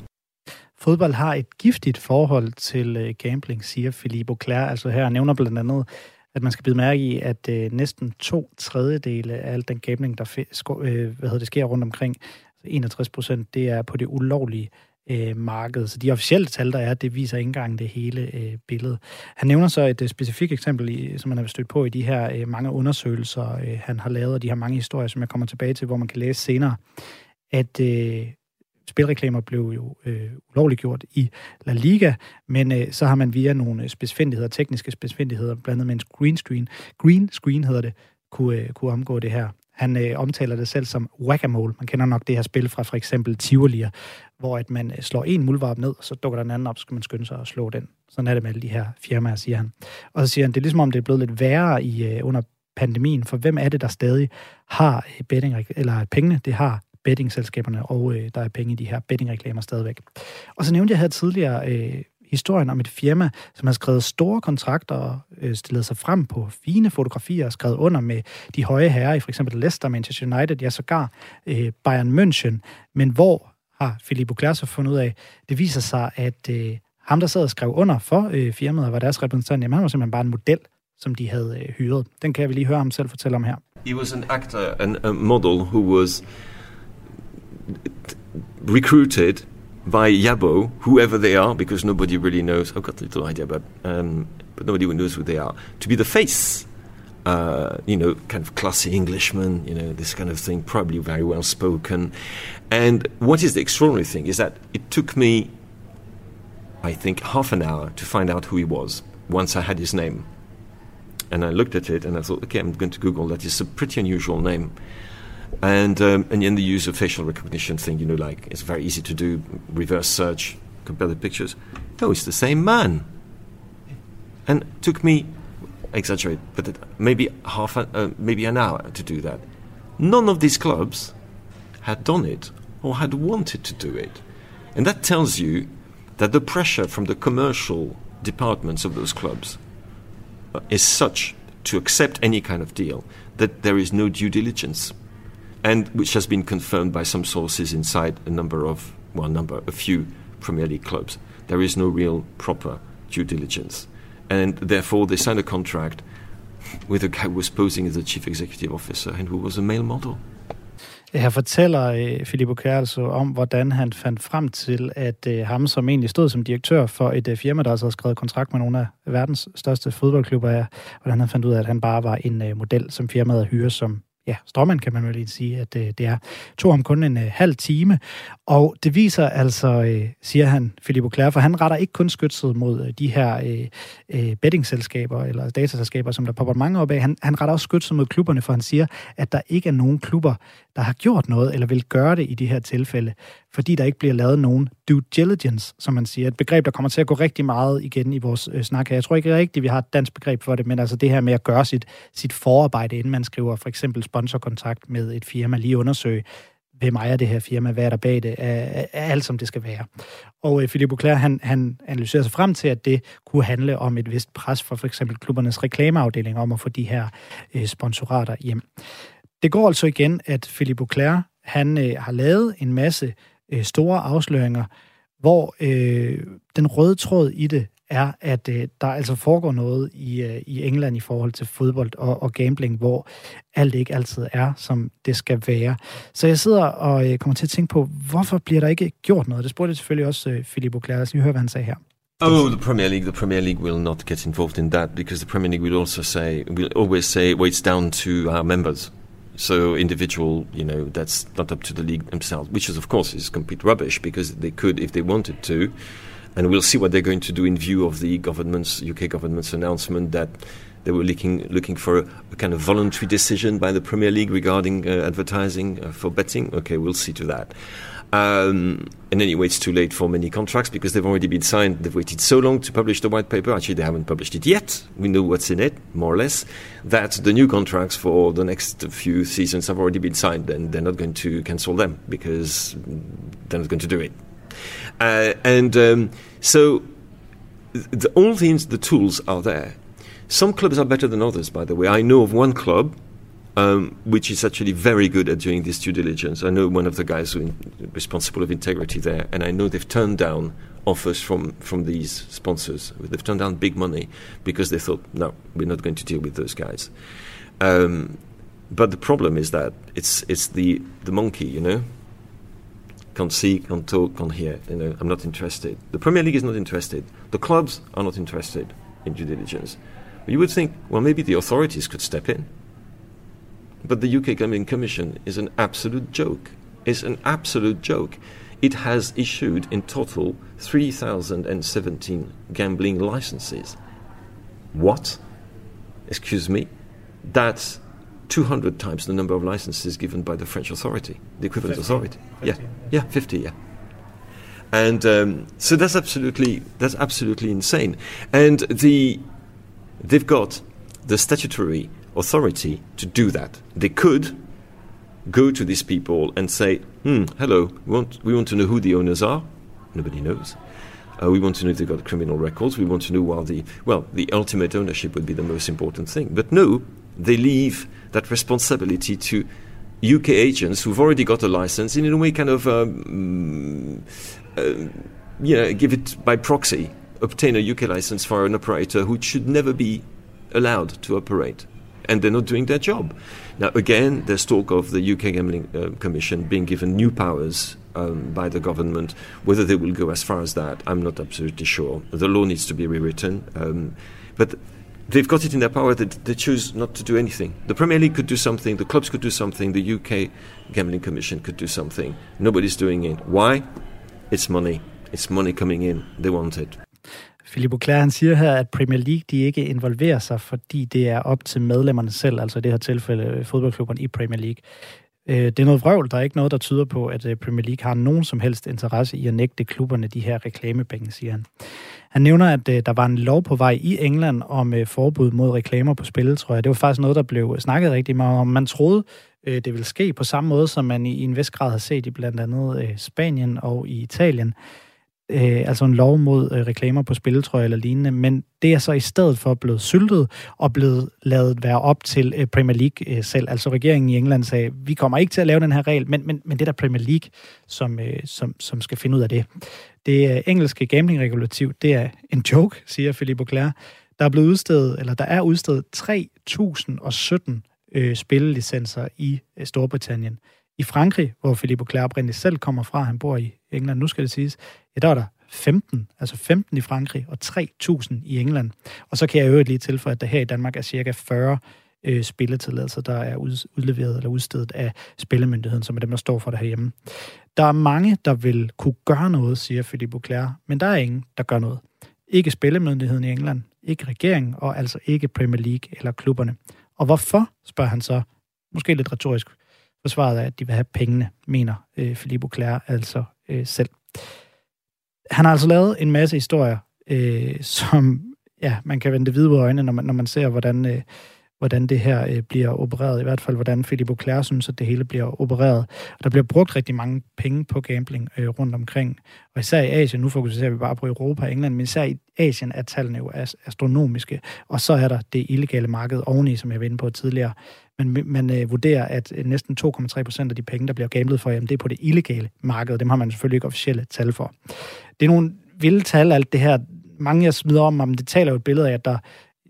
Fodbold har et giftigt forhold til øh, gambling, siger Filippo Kler. Altså her nævner blandt andet, at man skal bide mærke i, at uh, næsten to tredjedele af al den gambling, der uh, hvad hedder det, sker rundt omkring, altså 61 procent, det er på det ulovlige øh, marked. Så de officielle tal, der er, det viser ikke engang det hele øh, billede. Han nævner så et øh, specifikt eksempel, i, som man har stødt på i de her øh, mange undersøgelser, øh, han har lavet, og de her mange historier, som jeg kommer tilbage til, hvor man kan læse senere, at øh, spilreklamer blev jo øh, ulovligt gjort i La Liga, men øh, så har man via nogle øh, spidsfindigheder, tekniske spidsfindigheder, blandt andet med en green screen, green screen hedder det, kunne, øh, kunne omgå det her. Han øh, omtaler det selv som whack Man kender nok det her spil fra for eksempel Tivoli, hvor at man øh, slår en muldvarp ned, så dukker der en anden op, så skal man skynde sig at slå den. Sådan er det med alle de her firmaer, siger han. Og så siger han, det er ligesom om, det er blevet lidt værre i, øh, under pandemien, for hvem er det, der stadig har øh, betting, eller pengene? Det har bettingselskaberne, og øh, der er penge i de her bettingreklamer stadigvæk. Og så nævnte jeg her tidligere øh, historien om et firma, som har skrevet store kontrakter og øh, stillet sig frem på fine fotografier og skrevet under med de høje herrer i for eksempel Leicester, Manchester United, ja sågar øh, Bayern München. Men hvor har Filippo Kler fundet ud af, det viser sig, at øh, ham, der sad og skrev under for øh, firmaet og var deres repræsentant, jamen han var simpelthen bare en model, som de havde øh, hyret. Den kan vi lige høre ham selv fortælle om her. He was an actor and a model who was recruited by Yabo, whoever they are, because nobody really knows. I've got a little idea, but um, but nobody knows who they are. To be the face, uh, you know, kind of classy Englishman, you know, this kind of thing, probably very well spoken. And what is the extraordinary thing is that it took me, I think, half an hour to find out who he was once I had his name. And I looked at it and I thought, okay, I'm going to Google that. It's a pretty unusual name and um, and in the use of facial recognition thing, you know, like it's very easy to do reverse search, compare the pictures. No, it's the same man, and took me exaggerate, but it, maybe half, uh, maybe an hour to do that. None of these clubs had done it or had wanted to do it, and that tells you that the pressure from the commercial departments of those clubs uh, is such to accept any kind of deal that there is no due diligence and which has been confirmed by some sources inside a number of, well, number, a few Premier League clubs. There is no real proper due diligence. And therefore, they signed a contract with a guy who was posing as the chief executive officer and who was a male model. Her fortæller øh, Filippo altså om, hvordan han fandt frem til, at øh, ham, som egentlig stod som direktør for et øh, firma, der altså havde skrevet kontrakt med nogle af verdens største fodboldklubber, er, hvordan han fandt ud af, at han bare var en model, som firmaet hyre som ja, stråmand kan man vel lige sige, at øh, det er. tog ham kun en øh, halv time, og det viser altså, øh, siger han, Philippe Auclair, for han retter ikke kun skytset mod øh, de her øh, øh, bettingselskaber eller dataselskaber, som der popper mange op af. Han, han retter også skytset mod klubberne, for han siger, at der ikke er nogen klubber, der har gjort noget eller vil gøre det i de her tilfælde, fordi der ikke bliver lavet nogen due diligence, som man siger. Et begreb, der kommer til at gå rigtig meget igen i vores øh, snak her. Jeg tror ikke rigtigt, vi har et dansk begreb for det, men altså det her med at gøre sit, sit forarbejde, inden man skriver for eksempel sponsorkontakt med et firma, lige undersøge, hvem ejer det her firma, hvad er der bag det, er, er alt som det skal være. Og øh, Philippe Auclair, han, han analyserer sig frem til, at det kunne handle om et vist pres for for eksempel klubbernes reklameafdeling om at få de her øh, sponsorater hjem. Det går altså igen, at Philippe Auclair, han øh, har lavet en masse øh, store afsløringer, hvor øh, den røde tråd i det er, at øh, der altså foregår noget i, øh, i England i forhold til fodbold og, og gambling, hvor alt ikke altid er, som det skal være. Så jeg sidder og øh, kommer til at tænke på, hvorfor bliver der ikke gjort noget? Det spurgte jeg selvfølgelig også øh, Philippe Auclair. Lad os lige høre, hvad han sagde her. Oh, the Premier League. The Premier League will not get involved in that because the Premier League will also say, will always say, well, it's down to our members. So individual, you know, that's not up to the league themselves, which is of course is complete rubbish because they could, if they wanted to, and we'll see what they're going to do in view of the government's UK government's announcement that they were looking looking for a, a kind of voluntary decision by the Premier League regarding uh, advertising uh, for betting. Okay, we'll see to that. Um, and anyway, it's too late for many contracts because they've already been signed. They've waited so long to publish the white paper. Actually, they haven't published it yet. We know what's in it, more or less. That the new contracts for the next few seasons have already been signed, and they're not going to cancel them because they're not going to do it. Uh, and um, so, the, all the, the tools are there. Some clubs are better than others, by the way. I know of one club um, which is actually very good at doing this due diligence. I know one of the guys who responsible of integrity there, and I know they've turned down offers from, from these sponsors. They've turned down big money because they thought, no, we're not going to deal with those guys. Um, but the problem is that it's it's the the monkey, you know. Can't see, can't talk, can't hear. You know, I'm not interested. The Premier League is not interested. The clubs are not interested in due diligence. But you would think, well, maybe the authorities could step in but the UK Gambling Commission is an absolute joke. It's an absolute joke. It has issued in total 3,017 gambling licenses. What? Excuse me? That's 200 times the number of licenses given by the French authority, the equivalent 50, authority. 50, yeah, yeah, 50, yeah. And um, so that's absolutely that's absolutely insane. And the they've got the statutory authority to do that. They could go to these people and say, hmm, hello, we want, we want to know who the owners are. Nobody knows. Uh, we want to know if they've got criminal records. We want to know while the, well, the ultimate ownership would be the most important thing. But no, they leave that responsibility to UK agents who've already got a license and in a way kind of, um, uh, you know, give it by proxy, obtain a UK license for an operator who should never be allowed to operate and they're not doing their job. Now, again, there's talk of the UK Gambling uh, Commission being given new powers um, by the government. Whether they will go as far as that, I'm not absolutely sure. The law needs to be rewritten. Um, but they've got it in their power that they choose not to do anything. The Premier League could do something, the clubs could do something, the UK Gambling Commission could do something. Nobody's doing it. Why? It's money. It's money coming in. They want it. Philippe Auclair, han siger her, at Premier League de ikke involverer sig, fordi det er op til medlemmerne selv, altså i det her tilfælde øh, fodboldklubberne i Premier League. Øh, det er noget vrøvl. Der er ikke noget, der tyder på, at øh, Premier League har nogen som helst interesse i at nægte klubberne de her reklamepenge, siger han. Han nævner, at der var en lov på vej i England om forbud mod reklamer på spil, tror jeg. Det var faktisk noget, der blev snakket rigtig meget om. Man troede, det ville ske på samme måde, som man i en vis grad har set i blandt andet Spanien og i Italien øh, altså en lov mod øh, reklamer på spilletrøjer eller lignende, men det er så i stedet for blevet syltet og blevet lavet være op til øh, Premier League øh, selv. Altså regeringen i England sagde, vi kommer ikke til at lave den her regel, men, men, men det er der Premier League, som, øh, som, som skal finde ud af det. Det øh, engelske gamblingregulativ, det er en joke, siger Philippe Auclair. Der er blevet udstedet, eller der er udstedet 3.017 øh, spillelicenser i øh, Storbritannien. I Frankrig, hvor Philippe Auclair oprindeligt selv kommer fra, han bor i England, nu skal det siges, ja, der er der 15, altså 15 i Frankrig og 3.000 i England. Og så kan jeg øvrigt lige tilføje, at der her i Danmark er cirka 40 øh, spilletilladelser, der er udleveret eller udstedet af Spillemyndigheden, som er dem, der står for det herhjemme. Der er mange, der vil kunne gøre noget, siger Philippe Auclair, men der er ingen, der gør noget. Ikke Spillemyndigheden i England, ikke regeringen, og altså ikke Premier League eller klubberne. Og hvorfor, spørger han så, måske lidt retorisk, forsvaret af, at de vil have pengene, mener øh, Philippe Auclair altså øh, selv. Han har altså lavet en masse historier, øh, som ja, man kan vende hvide øjne, når man, når man ser, hvordan, øh, hvordan det her øh, bliver opereret. I hvert fald, hvordan Philip Auclair synes, at det hele bliver opereret. Og der bliver brugt rigtig mange penge på gambling øh, rundt omkring. Og især i Asien, nu fokuserer vi bare på Europa og England, men især i Asien er tallene jo astronomiske. Og så er der det illegale marked oveni, som jeg var inde på tidligere. Men man øh, vurderer, at øh, næsten 2,3 procent af de penge, der bliver gamblet for, jamen, det er på det illegale marked. Dem har man selvfølgelig ikke officielle tal for. Det er nogle vilde tal, alt det her. Mange jeg smider om, men det taler jo et billede af, at der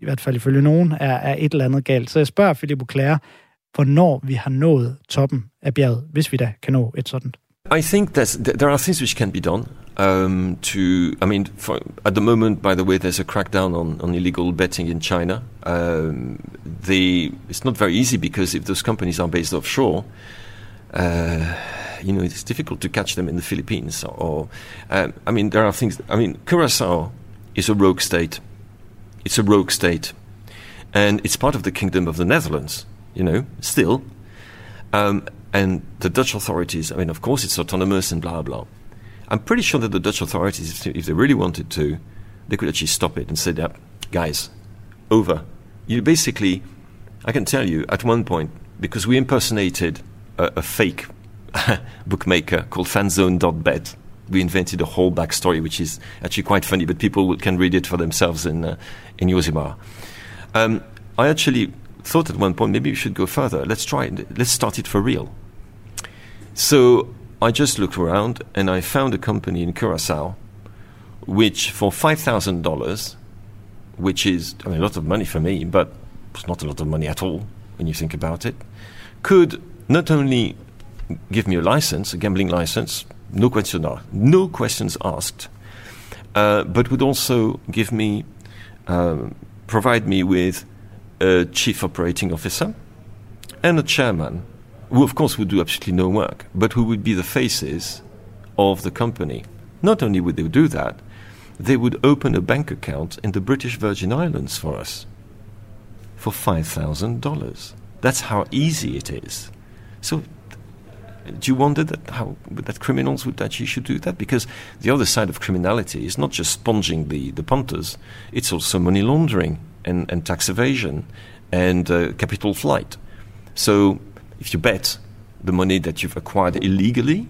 i hvert fald ifølge nogen, er, er et eller andet galt. Så jeg spørger Auclair, hvornår vi har nået toppen af bjerget, hvis vi da kan nå et. I think that there are things which can be done. Um, to, I mean, for, at the moment, by the way, there's a crackdown on, on illegal betting in China. Um, it's not very easy because if those companies are based offshore, uh, you know, it's difficult to catch them in the Philippines. Or, um, I mean, there are things. I mean, Curacao is a rogue state. It's a rogue state, and it's part of the Kingdom of the Netherlands. You know, still, um, and the Dutch authorities. I mean, of course, it's autonomous and blah blah. I'm pretty sure that the Dutch authorities, if they really wanted to, they could actually stop it and say, "That guys, over." You basically, I can tell you, at one point, because we impersonated a, a fake bookmaker called fanzone.bet we invented a whole backstory, which is actually quite funny, but people can read it for themselves in uh, in Yosemite. Um, I actually thought at one point maybe we should go further. Let's try it. Let's start it for real. So I just looked around and I found a company in Curacao, which for five thousand dollars, which is I mean, a lot of money for me, but it's not a lot of money at all when you think about it, could not only give me a license, a gambling license, no question no questions asked, uh, but would also give me, uh, provide me with a chief operating officer and a chairman, who of course would do absolutely no work, but who would be the faces of the company. Not only would they do that, they would open a bank account in the British Virgin Islands for us for $5,000. That's how easy it is. So do you wonder that how that criminals would actually should do that? Because the other side of criminality is not just sponging the, the punters; it's also money laundering and, and tax evasion and uh, capital flight. So if you bet the money that you've acquired illegally,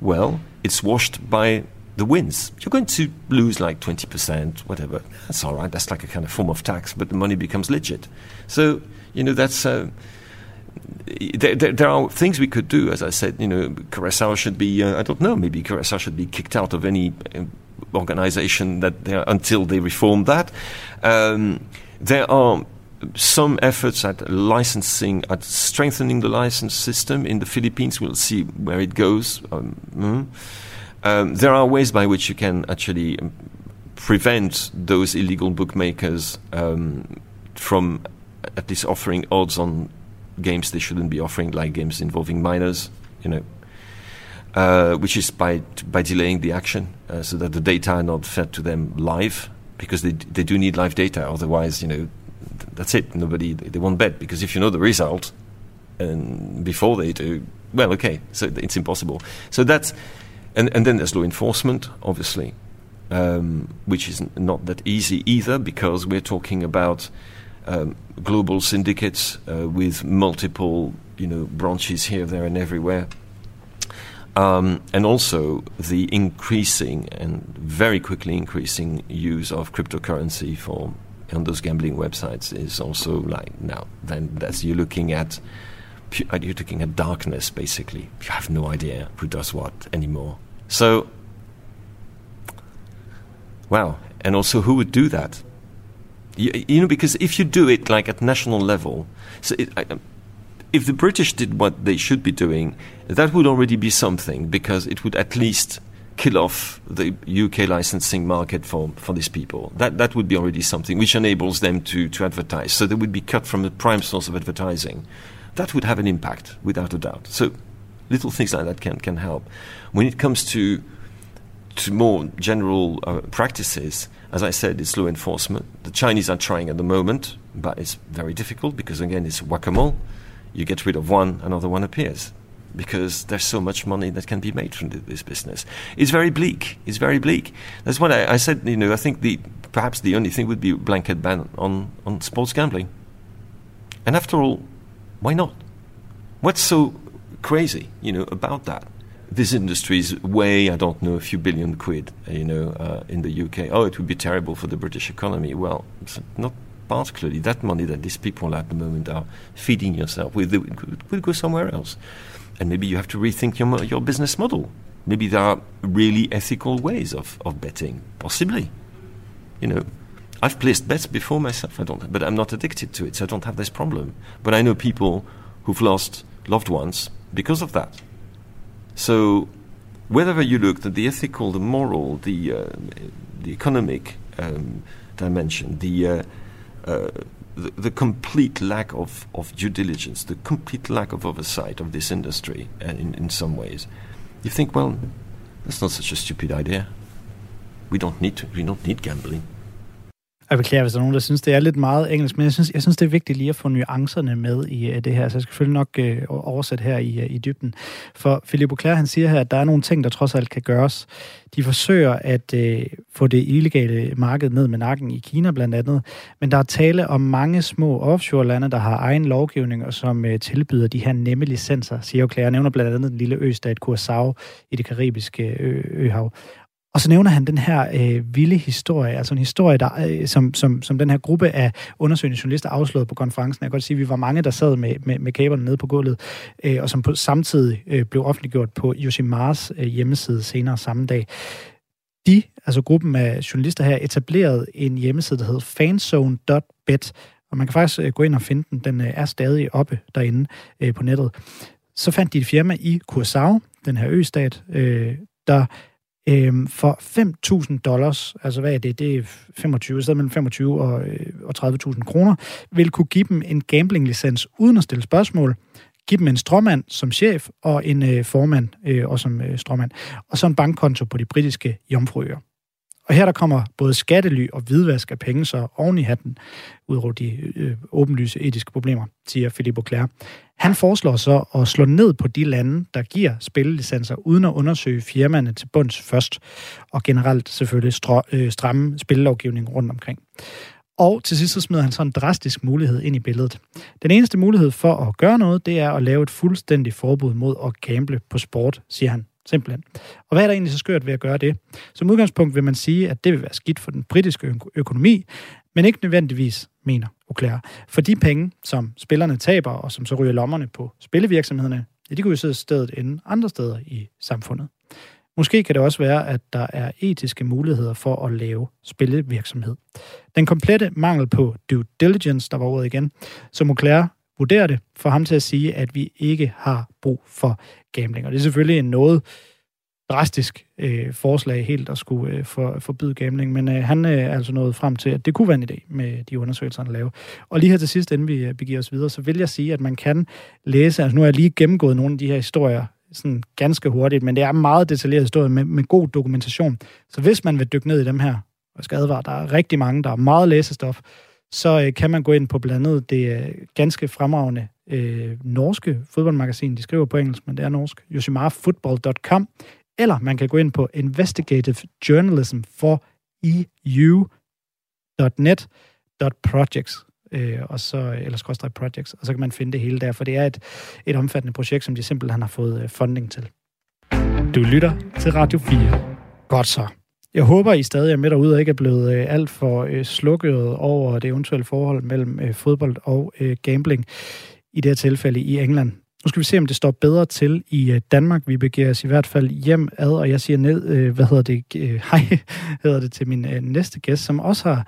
well, it's washed by the wins. You're going to lose like 20%, whatever. That's all right. That's like a kind of form of tax, but the money becomes legit. So, you know, that's. Uh, there, there, there, are things we could do. As I said, you know, Curacao should be, uh, I don't know, maybe Curacao should be kicked out of any uh, organization that they are, until they reform that. Um, there are some efforts at licensing, at strengthening the license system in the Philippines. We'll see where it goes. Um, mm. um, there are ways by which you can actually prevent those illegal bookmakers um, from at least offering odds on games they shouldn't be offering, like games involving minors, you know, uh, which is by by delaying the action uh, so that the data are not fed to them live because they they do need live data. Otherwise, you know, th- that's it. Nobody they, they won't bet because if you know the result and before they do, well, okay, so it's impossible. So that's and and then there's law enforcement, obviously. Um, which is not that easy either because we're talking about um, global syndicates uh, with multiple, you know, branches here, there, and everywhere. Um, and also the increasing and very quickly increasing use of cryptocurrency for on those gambling websites is also like now then that's you're looking at you're looking at darkness basically. You have no idea who does what anymore. So wow. And also who would do that you, you know because if you do it like at national level so it, I, if the British did what they should be doing, that would already be something because it would at least kill off the UK licensing market for, for these people. That that would be already something which enables them to, to advertise. So they would be cut from the prime source of advertising. That would have an impact, without a doubt. So little things like that can, can help. When it comes to to more general uh, practices, as I said, it's law enforcement. The Chinese are trying at the moment, but it's very difficult because again, it's whack-a-mole you get rid of one, another one appears because there's so much money that can be made from this business. It's very bleak. It's very bleak. That's what I, I, said. You know, I think the perhaps the only thing would be a blanket ban on on sports gambling. And after all, why not? What's so crazy, you know, about that? This industry is way, I don't know, a few billion quid, you know, uh, in the UK. Oh, it would be terrible for the British economy. Well, not particularly that money that these people at the moment are feeding yourself with will go somewhere else. And maybe you have to rethink your, your business model. Maybe there are really ethical ways of, of betting, possibly. You know, I've placed bets before myself, I don't, but I'm not addicted to it, so I don't have this problem. But I know people who've lost loved ones because of that. So, wherever you look, at the ethical, the moral, the uh, the economic um, dimension, the uh, uh, the, the, complete lack of, of due diligence, the complete lack of oversight of this industry uh, in, in some ways, you think, well, that's not such a stupid idea. We don't need to, we don't need gambling. Jeg beklager, hvis der er nogen, der synes, det er lidt meget engelsk, men jeg synes, jeg synes det er vigtigt lige at få nuancerne med i uh, det her, så jeg skal selvfølgelig nok uh, oversætte her i, uh, i dybden. For Philippe Auclair, han siger her, at der er nogle ting, der trods alt kan gøres. De forsøger at uh, få det illegale marked ned med nakken i Kina blandt andet, men der er tale om mange små offshore-lande, der har egen lovgivning, og som uh, tilbyder de her nemme licenser, siger Auclair. Jeg nævner blandt andet den lille østat Curaçao i det karibiske ø- øhav. Og så nævner han den her øh, vilde historie, altså en historie, der, øh, som, som, som den her gruppe af undersøgende journalister afslørede på konferencen. Jeg kan godt sige, at vi var mange, der sad med, med, med kaberne nede på gulvet, øh, og som på, samtidig øh, blev offentliggjort på Yoshimars øh, hjemmeside senere samme dag. De, altså gruppen af journalister her, etablerede en hjemmeside, der hedder fanzone.bet, og man kan faktisk øh, gå ind og finde den. Den øh, er stadig oppe derinde øh, på nettet. Så fandt de et firma i Curaçao, den her østat, øh, der Øhm, for 5.000 dollars, altså hvad er det? Det er 25, stedet mellem 25 og, øh, og 30.000 kroner, vil kunne give dem en gambling-licens uden at stille spørgsmål, give dem en stråmand som chef og en øh, formand øh, og som øh, stråmand, og så en bankkonto på de britiske jomfruøer. Og her der kommer både skattely og hvidvask af penge så oven i hatten, ud over de øh, åbenlyse etiske problemer, siger Philippe Auclair. Han foreslår så at slå ned på de lande, der giver spillelicenser, uden at undersøge firmaerne til bunds først, og generelt selvfølgelig strå, øh, stramme spillelovgivning rundt omkring. Og til sidst så smider han så en drastisk mulighed ind i billedet. Den eneste mulighed for at gøre noget, det er at lave et fuldstændigt forbud mod at gamble på sport, siger han Simpelthen. Og hvad er der egentlig så skørt ved at gøre det? Som udgangspunkt vil man sige, at det vil være skidt for den britiske økonomi, men ikke nødvendigvis, mener Auclair. For de penge, som spillerne taber, og som så ryger lommerne på spillevirksomhederne, ja, de kunne jo sidde stedet inde andre steder i samfundet. Måske kan det også være, at der er etiske muligheder for at lave spillevirksomhed. Den komplette mangel på due diligence, der var ordet igen, som Auclair vurdere det, for ham til at sige, at vi ikke har brug for gambling. Og det er selvfølgelig en noget drastisk øh, forslag helt at skulle øh, for, forbyde gambling, men øh, han øh, er altså nået frem til, at det kunne være en idé med de undersøgelser, han laver. Og lige her til sidst, inden vi øh, begiver os videre, så vil jeg sige, at man kan læse, altså nu har jeg lige gennemgået nogle af de her historier sådan ganske hurtigt, men det er meget detaljeret historie med, med god dokumentation. Så hvis man vil dykke ned i dem her, og skal advare, der er rigtig mange, der er meget læsestof, så øh, kan man gå ind på blandt andet det øh, ganske fremragende øh, norske fodboldmagasin. De skriver på engelsk, men det er norsk. yoshimarfootball.com. Eller man kan gå ind på Investigative Journalism for EU.net.projects øh, og så, eller skråstrej projects, og så kan man finde det hele der, for det er et, et omfattende projekt, som de simpelthen har fået øh, funding til. Du lytter til Radio 4. Godt så. Jeg håber, I stadig er med derude og ikke er blevet øh, alt for øh, slukket over det eventuelle forhold mellem øh, fodbold og øh, gambling, i det her tilfælde i England. Nu skal vi se, om det står bedre til i øh, Danmark. Vi begiver os i hvert fald hjem ad, og jeg siger ned, øh, hvad hedder det, øh, hej, hedder det til min øh, næste gæst, som også har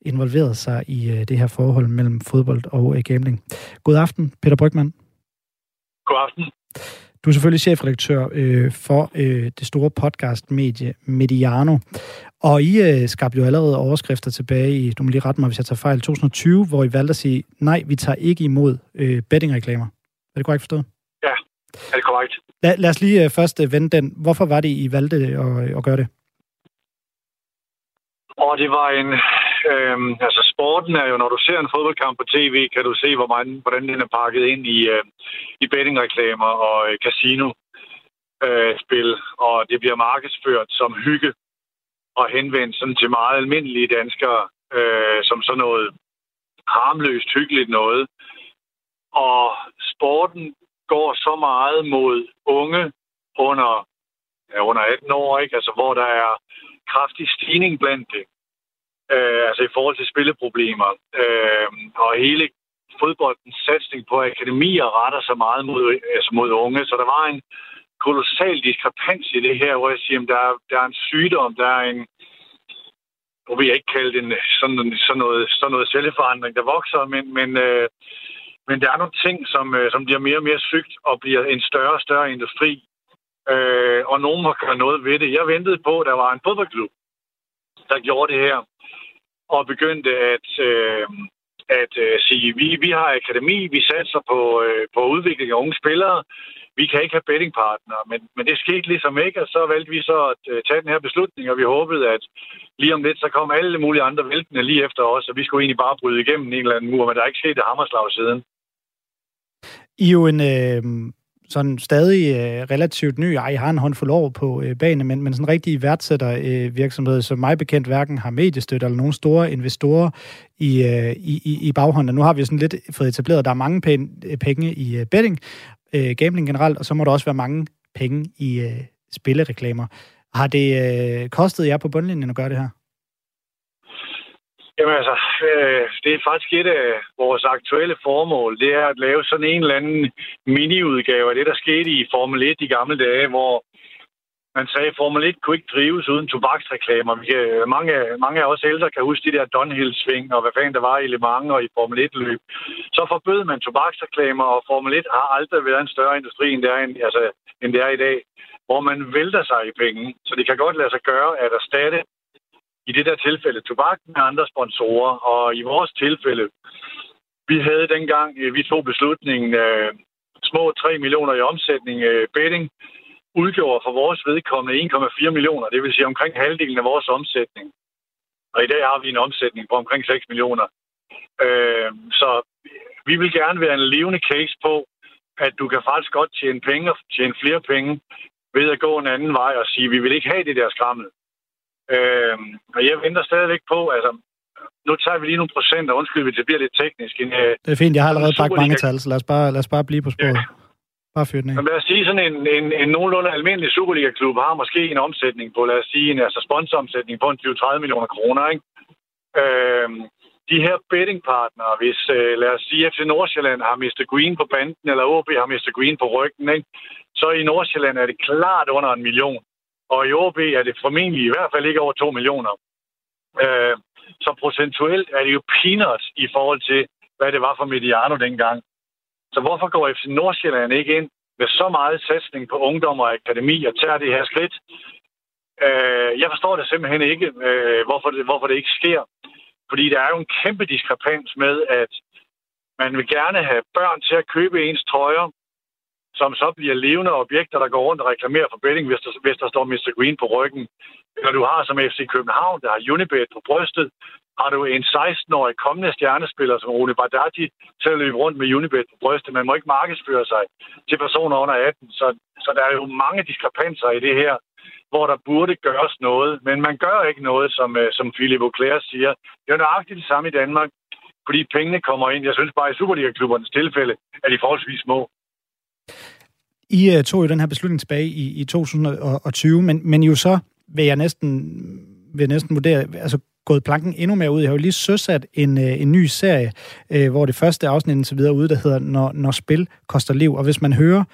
involveret sig i øh, det her forhold mellem fodbold og øh, gambling. God aften, Peter Brygman. God aften. Du er selvfølgelig chefredaktør øh, for øh, det store podcastmedie Mediano. Og I øh, skabte jo allerede overskrifter tilbage i, du må lige rette mig, hvis jeg tager fejl, 2020, hvor I valgte at sige, nej, vi tager ikke imod øh, bettingreklamer. Er det korrekt forstået? Ja, er det korrekt. Lad, lad os lige øh, først øh, vende den. Hvorfor var det, I valgte at, at gøre det? Og det var en... Øh, altså, sporten er jo, når du ser en fodboldkamp på tv, kan du se, hvor meget, hvordan den er pakket ind i, øh, i bettingreklamer og øh, casino-spil, øh, og det bliver markedsført som hygge og henvendt sådan til meget almindelige danskere, øh, som sådan noget harmløst, hyggeligt noget. Og sporten går så meget mod unge under, ja, under 18 år, ikke? Altså, hvor der er kraftig stigning blandt det. Øh, altså i forhold til spilleproblemer. Øh, og hele fodboldens satsning på akademier retter sig meget mod, altså mod unge. Så der var en kolossal diskrepans i det her, hvor jeg siger, at der, er, der er en sygdom, der er en, nu vil jeg ikke kalde det en, sådan, sådan, noget, sådan noget selvforandring, der vokser, men, men, øh, men der er nogle ting, som, øh, som bliver mere og mere sygt og bliver en større og større industri. Øh, og nogen må gøre noget ved det. Jeg ventede på, at der var en fodboldklub, der gjorde det her, og begyndte at, øh, at øh, sige, vi, vi har akademi, vi satser på, øh, på udvikling af unge spillere, vi kan ikke have bettingpartnere, men, men det skete ligesom ikke, og så valgte vi så at øh, tage den her beslutning, og vi håbede, at lige om lidt, så kom alle mulige andre væltende lige efter os, og vi skulle egentlig bare bryde igennem en eller anden mur, men der er ikke sket det hammerslag siden. I er jo en, øh, sådan stadig øh, relativt ny, ej, har en håndfuld år på øh, banen, men, men sådan rigtig værdsætter øh, virksomhed, som mig bekendt hverken har mediestøtte eller nogen store investorer i, øh, i, i baghånden. Nu har vi sådan lidt fået etableret, at der er mange penge, øh, penge i øh, betting, øh, gambling generelt, og så må der også være mange penge i øh, spillereklamer. Har det øh, kostet jer på bundlinjen at gøre det her? Jamen altså, øh, det er faktisk et af vores aktuelle formål. Det er at lave sådan en eller anden miniudgave af det, der skete i Formel 1 i gamle dage, hvor man sagde, at Formel 1 kunne ikke drives uden tobaksreklamer. Vi kan, mange, mange af os ældre kan huske de der Dunhill-sving, og hvad fanden der var i Le Mans og i Formel 1-løb. Så forbød man tobaksreklamer, og Formel 1 har aldrig været en større industri, end det er, altså, end det er i dag, hvor man vælter sig i penge. Så det kan godt lade sig gøre at erstatte i det der tilfælde tobak med andre sponsorer. Og i vores tilfælde, vi havde dengang, øh, vi tog beslutningen, øh, små 3 millioner i omsætning øh, betting, udgjorde for vores vedkommende 1,4 millioner, det vil sige omkring halvdelen af vores omsætning. Og i dag har vi en omsætning på omkring 6 millioner. Øh, så vi vil gerne være en levende case på, at du kan faktisk godt tjene penge og tjene flere penge ved at gå en anden vej og sige, vi vil ikke have det der skrammel. Øh, og jeg venter stadigvæk på, altså, nu tager vi lige nogle procenter, undskyld, hvis det bliver lidt teknisk. En, øh, det er fint, jeg har allerede pakket mange tal, så lad os bare, lad os bare blive på sporet. Ja. Bare fyr den af. Lad os sige, sådan en, en, en nogenlunde almindelig Superliga-klub har måske en omsætning på, lad os sige, en altså sponsoromsætning på en 20-30 millioner kroner, ikke? Øh, de her bettingpartnere, hvis, øh, lad os sige, FC Nordsjælland har Mr. Green på banden, eller OB har Mr. Green på ryggen, ikke? så i Nordsjælland er det klart under en million. Og i OB er det formentlig i hvert fald ikke over 2 millioner. Øh, så procentuelt er det jo peanuts i forhold til, hvad det var for Mediano dengang. Så hvorfor går FC Nordsjælland ikke ind med så meget satsning på ungdom og akademi og tager det her skridt? Øh, jeg forstår det simpelthen ikke, øh, hvorfor, det, hvorfor det ikke sker. Fordi der er jo en kæmpe diskrepans med, at man vil gerne have børn til at købe ens trøjer, som så bliver levende objekter, der går rundt og reklamerer for betting, hvis der, hvis der står Mr. Green på ryggen. Eller du har som FC København, der har Unibet på brystet, har du en 16-årig kommende stjernespiller som Rune Bardati til at løbe rundt med Unibet på brystet. Man må ikke markedsføre sig til personer under 18, så, så der er jo mange diskrepanser i det her, hvor der burde gøres noget. Men man gør ikke noget, som, øh, som Philip Auclair siger. Det er nøjagtigt det samme i Danmark, fordi pengene kommer ind. Jeg synes bare, i Superliga-klubbernes tilfælde er de forholdsvis små. I uh, tog jo den her beslutning tilbage i, i 2020, men, men jo så vil jeg næsten, vil jeg næsten vurdere, altså gået planken endnu mere ud. Jeg har jo lige søsat en, øh, en ny serie, øh, hvor det første afsnit så videre ude, der hedder Når, Når spil koster liv. Og hvis man hører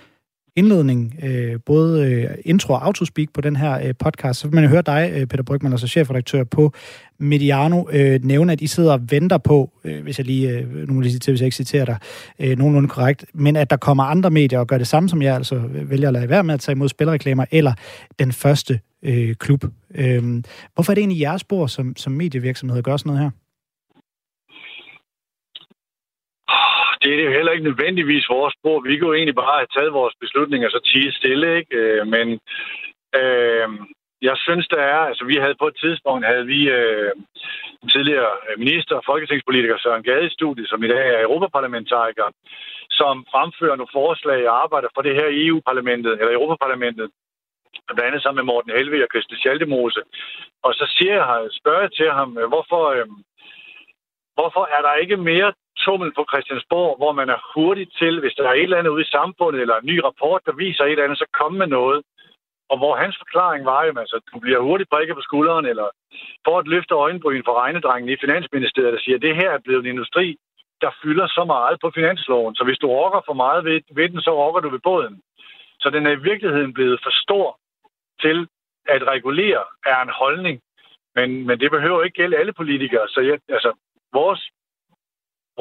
indledning, øh, både øh, intro og autospeak på den her øh, podcast, så vil man høre dig, øh, Peter Brygman, altså chefredaktør på Mediano, øh, nævne, at I sidder og venter på, øh, hvis jeg lige, øh, nu må lige til, hvis jeg ikke citerer dig øh, nogenlunde korrekt, men at der kommer andre medier og gør det samme som jeg, altså vælger at lade være med at tage imod spilreklamer, eller den første øh, klub. Øh, hvorfor er det egentlig jeres spor som, som medievirksomhed at gøre sådan noget her? Ah, det er jo heller ikke nødvendigvis vores spor. Vi kunne egentlig bare have taget vores beslutninger så tige stille, ikke? Øh, men øh, jeg synes, der er... Altså, vi havde på et tidspunkt, havde vi øh, tidligere minister og folketingspolitiker Søren Gade i studiet, som i dag er europaparlamentariker, som fremfører nogle forslag og arbejder for det her i EU-parlamentet, eller Europaparlamentet, blandt andet sammen med Morten Helve og Christian Schaldemose. Og så siger jeg, spørger jeg til ham, øh, hvorfor, øh, hvorfor er der ikke mere tummel på Christiansborg, hvor man er hurtig til, hvis der er et eller andet ude i samfundet, eller en ny rapport, der viser et eller andet, så kom med noget. Og hvor hans forklaring var, jo, altså, du bliver hurtigt prikket på skulderen, eller får et løfte øjenbryn for regnedrengen i Finansministeriet, der siger, at det her er blevet en industri, der fylder så meget på finansloven. Så hvis du rokker for meget ved, ved den, så rokker du ved båden. Så den er i virkeligheden blevet for stor til at regulere er en holdning. Men, men det behøver ikke gælde alle politikere. Så jeg, altså, vores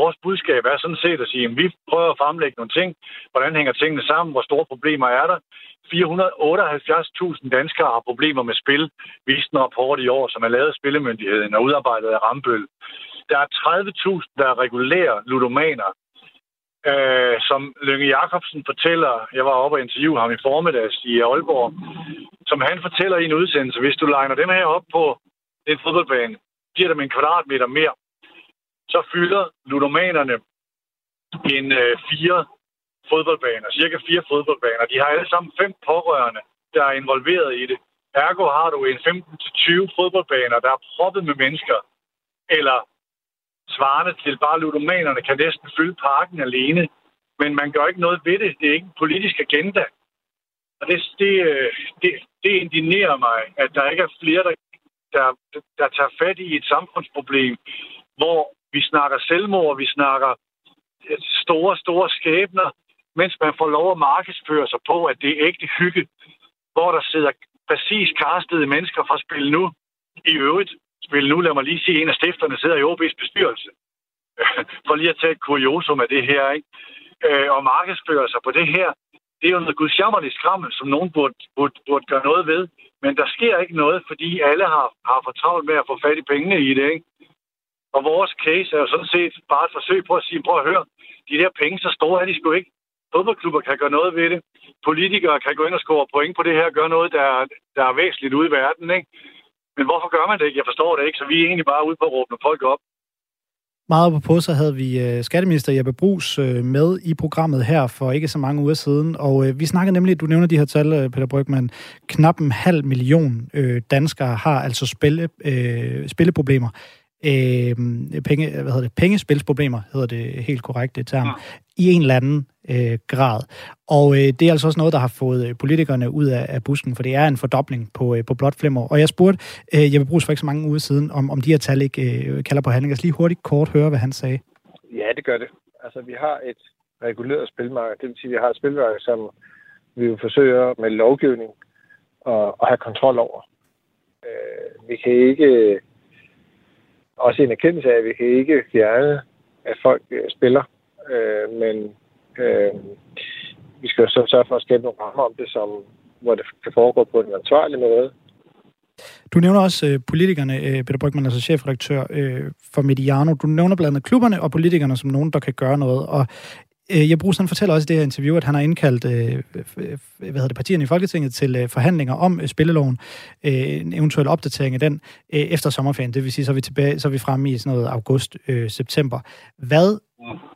vores budskab er sådan set at sige, at vi prøver at fremlægge nogle ting. Hvordan hænger tingene sammen? Hvor store problemer er der? 478.000 danskere har problemer med spil, viste en rapport i år, som er lavet af Spillemyndigheden og udarbejdet af Rambøl. Der er 30.000, der er regulære ludomaner. Øh, som Lønge Jacobsen fortæller, jeg var oppe og interviewe ham i formiddags i Aalborg, som han fortæller i en udsendelse, hvis du legner dem her op på en fodboldbane, giver dem en kvadratmeter mere, så fylder ludomanerne en øh, fire fodboldbaner, cirka fire fodboldbaner. De har alle sammen fem pårørende, der er involveret i det. Ergo har du en 15-20 fodboldbaner, der er proppet med mennesker, eller svarende til bare ludomanerne kan næsten fylde parken alene. Men man gør ikke noget ved det. Det er ikke en politisk agenda. Og det, det, øh, det, det indignerer mig, at der ikke er flere, der, der, der tager fat i et samfundsproblem, hvor vi snakker selvmord, vi snakker øh, store, store skæbner, mens man får lov at markedsføre sig på, at det er ægte hygge, hvor der sidder præcis kastede mennesker fra Spil Nu. I øvrigt, Spil Nu, lad mig lige sige, en af stifterne sidder i OB's bestyrelse. For lige at tage et kuriosum af det her, ikke? Øh, og markedsføre sig på det her, det er jo noget gudsjammerligt skrammel, som nogen burde, burde, burde gøre noget ved. Men der sker ikke noget, fordi alle har, har for travlt med at få fat i pengene i det, ikke? Og vores case er jo sådan set bare et forsøg på at sige, prøv at høre, de der penge, så store er de sgu ikke. Fodboldklubber kan gøre noget ved det. Politikere kan gå ind og score point på det her og gøre noget, der, der er væsentligt ude i verden. Ikke? Men hvorfor gør man det ikke? Jeg forstår det ikke, så vi er egentlig bare ude på at råbe folk op. Meget på så havde vi øh, skatteminister Jeppe Brugs øh, med i programmet her for ikke så mange uger siden, og øh, vi snakkede nemlig, du nævner de her tal, Peter Brygman, knap en halv million danskere har altså spille, spilleproblemer øh, penge, hvad hedder det, pengespilsproblemer, hedder det helt korrekt det term, ja. i en eller anden øh, grad. Og øh, det er altså også noget, der har fået øh, politikerne ud af, af busken, for det er en fordobling på, øh, på blot fem år. Og jeg spurgte øh, Jeppe Brugs for ikke så mange uger siden, om, om de her tal ikke øh, kalder på handling. Jeg skal lige hurtigt kort høre, hvad han sagde. Ja, det gør det. Altså, vi har et reguleret spilmarked. Det vil sige, at vi har et spilmarked, som vi vil forsøge med lovgivning at, at have kontrol over. Øh, vi kan ikke også en erkendelse af, at vi kan ikke fjerne, at folk øh, spiller, øh, men øh, vi skal så sørge for at skabe nogle rammer om det, som, hvor det kan foregå på en ansvarlig måde. Du nævner også øh, politikerne, øh, Peter Brygman, altså chefredaktør øh, for Mediano. Du nævner blandt andet klubberne og politikerne som nogen, der kan gøre noget. Og Øh, jeg bruger sådan fortæller også i det her interview, at han har indkaldt øh, hvad hedder det, partierne i Folketinget til øh, forhandlinger om øh, spilleloven, øh, en eventuel opdatering af den øh, efter sommerferien. Det vil sige, så er vi, tilbage, så er vi fremme i sådan noget august-september. Øh, Hvad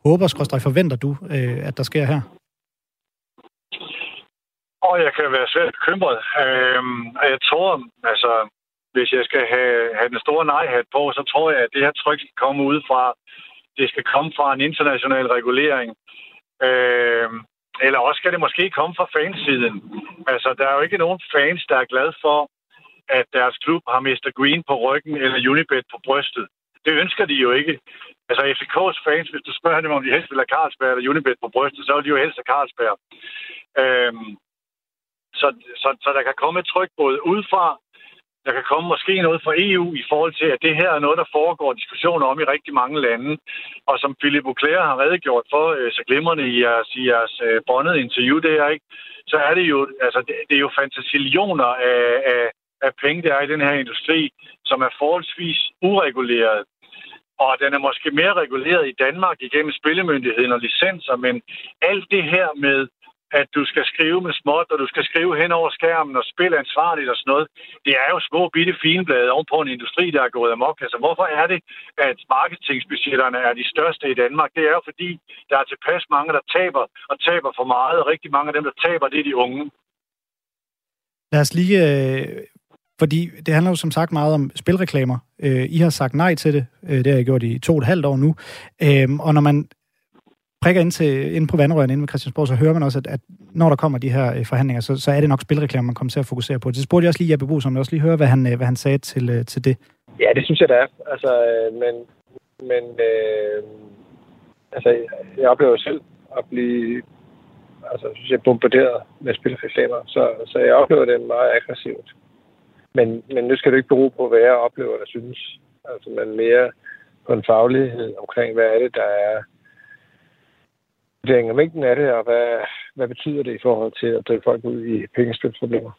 håber, skrøster, forventer du, øh, at der sker her? Og jeg kan være svært bekymret. Øhm, jeg tror, altså, hvis jeg skal have, have den store nej-hat på, så tror jeg, at det her tryk skal komme ud fra det skal komme fra en international regulering. Øh, Eller også skal det måske komme fra fansiden. Altså, der er jo ikke nogen fans, der er glad for, at deres klub har Mr. Green på ryggen eller Unibet på brystet. Det ønsker de jo ikke. Altså FCK's fans, hvis du spørger dem, om de helst vil have Carlsberg eller Unibet på brystet, så vil de jo helst have Carlsberg. Øhm, så, så, så der kan komme et tryk både udefra, der kan komme måske noget fra EU i forhold til, at det her er noget, der foregår diskussioner om i rigtig mange lande. Og som Philip Auclair har redegjort for, øh, så glimrende i jeres, i jeres øh, bondet interview, det er ikke, så er det jo, altså, det, det er jo fantasillioner af, af, af penge, der er i den her industri, som er forholdsvis ureguleret. Og den er måske mere reguleret i Danmark igennem spillemyndigheden og licenser, men alt det her med at du skal skrive med småt, og du skal skrive hen over skærmen og spille ansvarligt og sådan noget. Det er jo små bitte finblade ovenpå en industri, der er gået amok. Altså, hvorfor er det, at marketingsbudgetterne er de største i Danmark? Det er jo fordi, der er tilpas mange, der taber og taber for meget, og rigtig mange af dem, der taber, det er de unge. Lad os lige øh, fordi det handler jo som sagt meget om spilreklamer. Øh, I har sagt nej til det. Øh, det har jeg gjort i to og et halvt år nu. Øh, og når man prikker ind, til, ind på vandrøren inde ved Christiansborg, så hører man også, at, at når der kommer de her øh, forhandlinger, så, så er det nok spilreklamer, man kommer til at fokusere på. Det spurgte jeg også lige Jeppe Bo, som jeg også lige høre, hvad han, øh, hvad han sagde til, øh, til det. Ja, det synes jeg, det er. Altså, øh, men men øh, altså, jeg oplever selv at blive altså, synes jeg, bombarderet med spilreklamer, så, så jeg oplever det meget aggressivt. Men, men nu skal det ikke bero på, hvad jeg oplever eller synes. Altså, men mere på en faglighed omkring, hvad er det, der er vurdering af mængden af det, og hvad, hvad betyder det i forhold til at drive folk ud i pengespilsproblemer.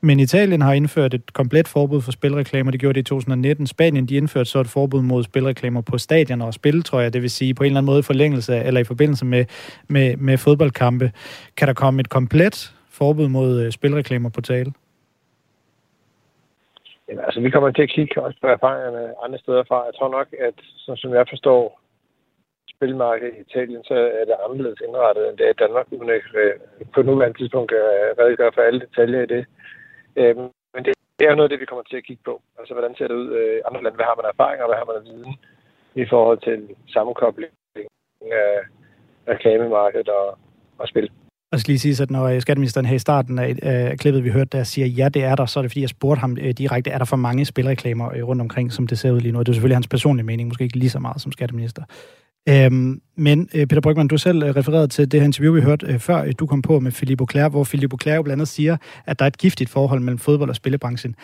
Men Italien har indført et komplet forbud for spilreklamer. Det gjorde det i 2019. Spanien de indførte så et forbud mod spilreklamer på stadioner og spiltrøjer, det vil sige på en eller anden måde i forlængelse eller i forbindelse med, med, med fodboldkampe. Kan der komme et komplet forbud mod øh, spilreklamer på tale? Ja, altså, vi kommer til at kigge også på erfaringerne andre steder fra. Jeg tror nok, at som, som jeg forstår spilmarked i Italien, så er det anderledes indrettet, end det er i Danmark, uden at øh, på nuværende tidspunkt redegøre for alle detaljer i det. Øhm, men det er jo noget af det, vi kommer til at kigge på. Altså, hvordan ser det ud i andre lande? Hvad har man erfaringer, hvad har man af viden i forhold til sammenkobling af reklamemarkedet og, og spil? Og skal lige sige, at når øh, skatteministeren her i starten af, øh, klippet, vi hørte, der siger, ja, det er der, så er det fordi, jeg spurgte ham øh, direkte, er der for mange spilreklamer øh, rundt omkring, som det ser ud lige nu? Det er selvfølgelig hans personlige mening, måske ikke lige så meget som skatteminister. Øhm, men øh, Peter Brygman, du selv øh, refererede til det her interview, vi hørte øh, før øh, du kom på med Philippe Auclair, hvor Philippe Auclair jo blandt andet siger, at der er et giftigt forhold mellem fodbold og spillebranchen.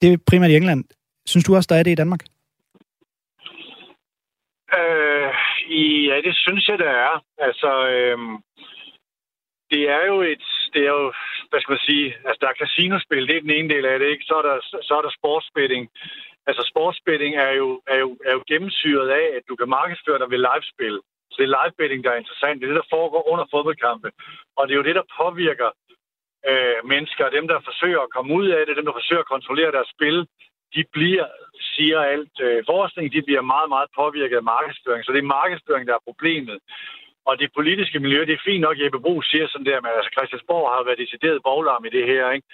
Det er primært i England. Synes du også, der er det i Danmark? Øh, ja, det synes jeg, der er. Altså, øh, det er jo et, det er jo, hvad skal man sige, altså der er casinospil, det er den ene del af det, ikke? Så er der, så er der sportsbetting, Altså sportsbetting er jo, er, jo, er jo gennemsyret af, at du kan markedsføre dig ved livespil. Så det er livebetting, der er interessant. Det er det, der foregår under fodboldkampe. Og det er jo det, der påvirker øh, mennesker. Dem, der forsøger at komme ud af det, dem, der forsøger at kontrollere deres spil, de bliver, siger alt øh, forskning, de bliver meget, meget påvirket af markedsføring. Så det er markedsføring, der er problemet. Og det politiske miljø, det er fint nok, Jeppe Brug siger sådan der, men altså Christiansborg har været decideret boglarm i det her, ikke?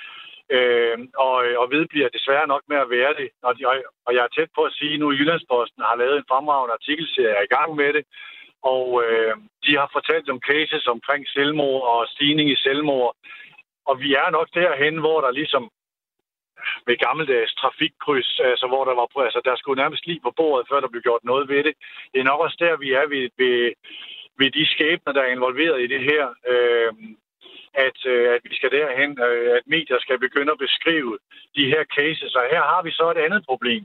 Øh, og, og ved bliver desværre nok med at være det. Og, de, og jeg er tæt på at sige, at nu Jyllandsposten har lavet en fremragende artikelserie, er i gang med det. Og øh, de har fortalt om cases omkring selvmord og stigning i selvmord. Og vi er nok derhen, hvor der ligesom med gammeldags trafikkryds, altså hvor der var, altså der skulle nærmest lige på bordet, før der blev gjort noget ved det. Det er nok også der, vi er ved, ved, ved de skæbner, der er involveret i det her. Øh, at, øh, at vi skal derhen, øh, at medier skal begynde at beskrive de her cases. Og her har vi så et andet problem.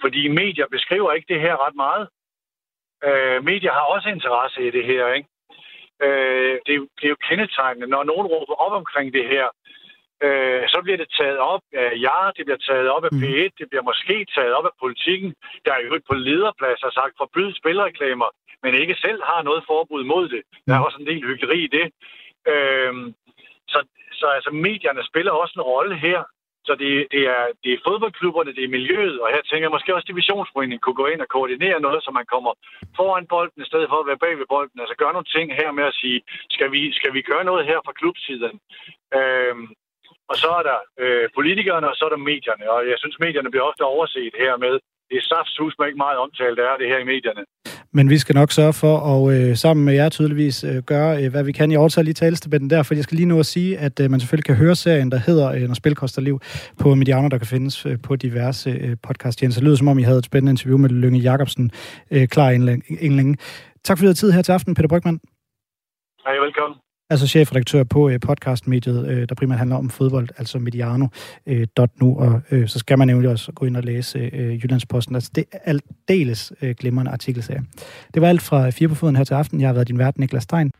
Fordi medier beskriver ikke det her ret meget. Øh, medier har også interesse i det her, ikke? Øh, det, er, det er jo kendetegnende. Når nogen råber op omkring det her, øh, så bliver det taget op af jer, det bliver taget op af mm. P1, det bliver måske taget op af politikken, der er jo på lederplads har sagt forbyd spilreklamer, men ikke selv har noget forbud mod det. Der er mm. også en del hyggeleri i det. Øhm, så, så altså, medierne spiller også en rolle her. Så det, det, er, det er fodboldklubberne, det er miljøet, og her tænker jeg måske også divisionsforeningen kunne gå ind og koordinere noget, så man kommer foran bolden i stedet for at være bag ved bolden. Altså gøre nogle ting her med at sige, skal vi, skal vi gøre noget her fra klubsiden? Øhm, og så er der øh, politikerne, og så er der medierne. Og jeg synes, medierne bliver ofte overset her med, det er saftsus, man ikke meget omtalt, er det her i medierne. Men vi skal nok sørge for at øh, sammen med jer tydeligvis øh, gøre, øh, hvad vi kan i overtager lige talestebetten der, for jeg skal lige nu at sige, at øh, man selvfølgelig kan høre serien, der hedder øh, Når spil koster liv, på Mediano, der kan findes øh, på diverse øh, podcast Så Det lyder som om, I havde et spændende interview med Lønge Jacobsen øh, klar inden længe. Tak for jeres tid her til aften, Peter Brygman. Hej, velkommen altså chefredaktør på øh, podcastmediet, øh, der primært handler om fodbold, altså mediano.nu, øh, og så skal man nemlig også gå ind og læse Jyllandsposten. Altså det er aldeles glimrende artikelserie. Det var alt fra Fire på Foden her til aften. Jeg har været din vært, Niklas Stein.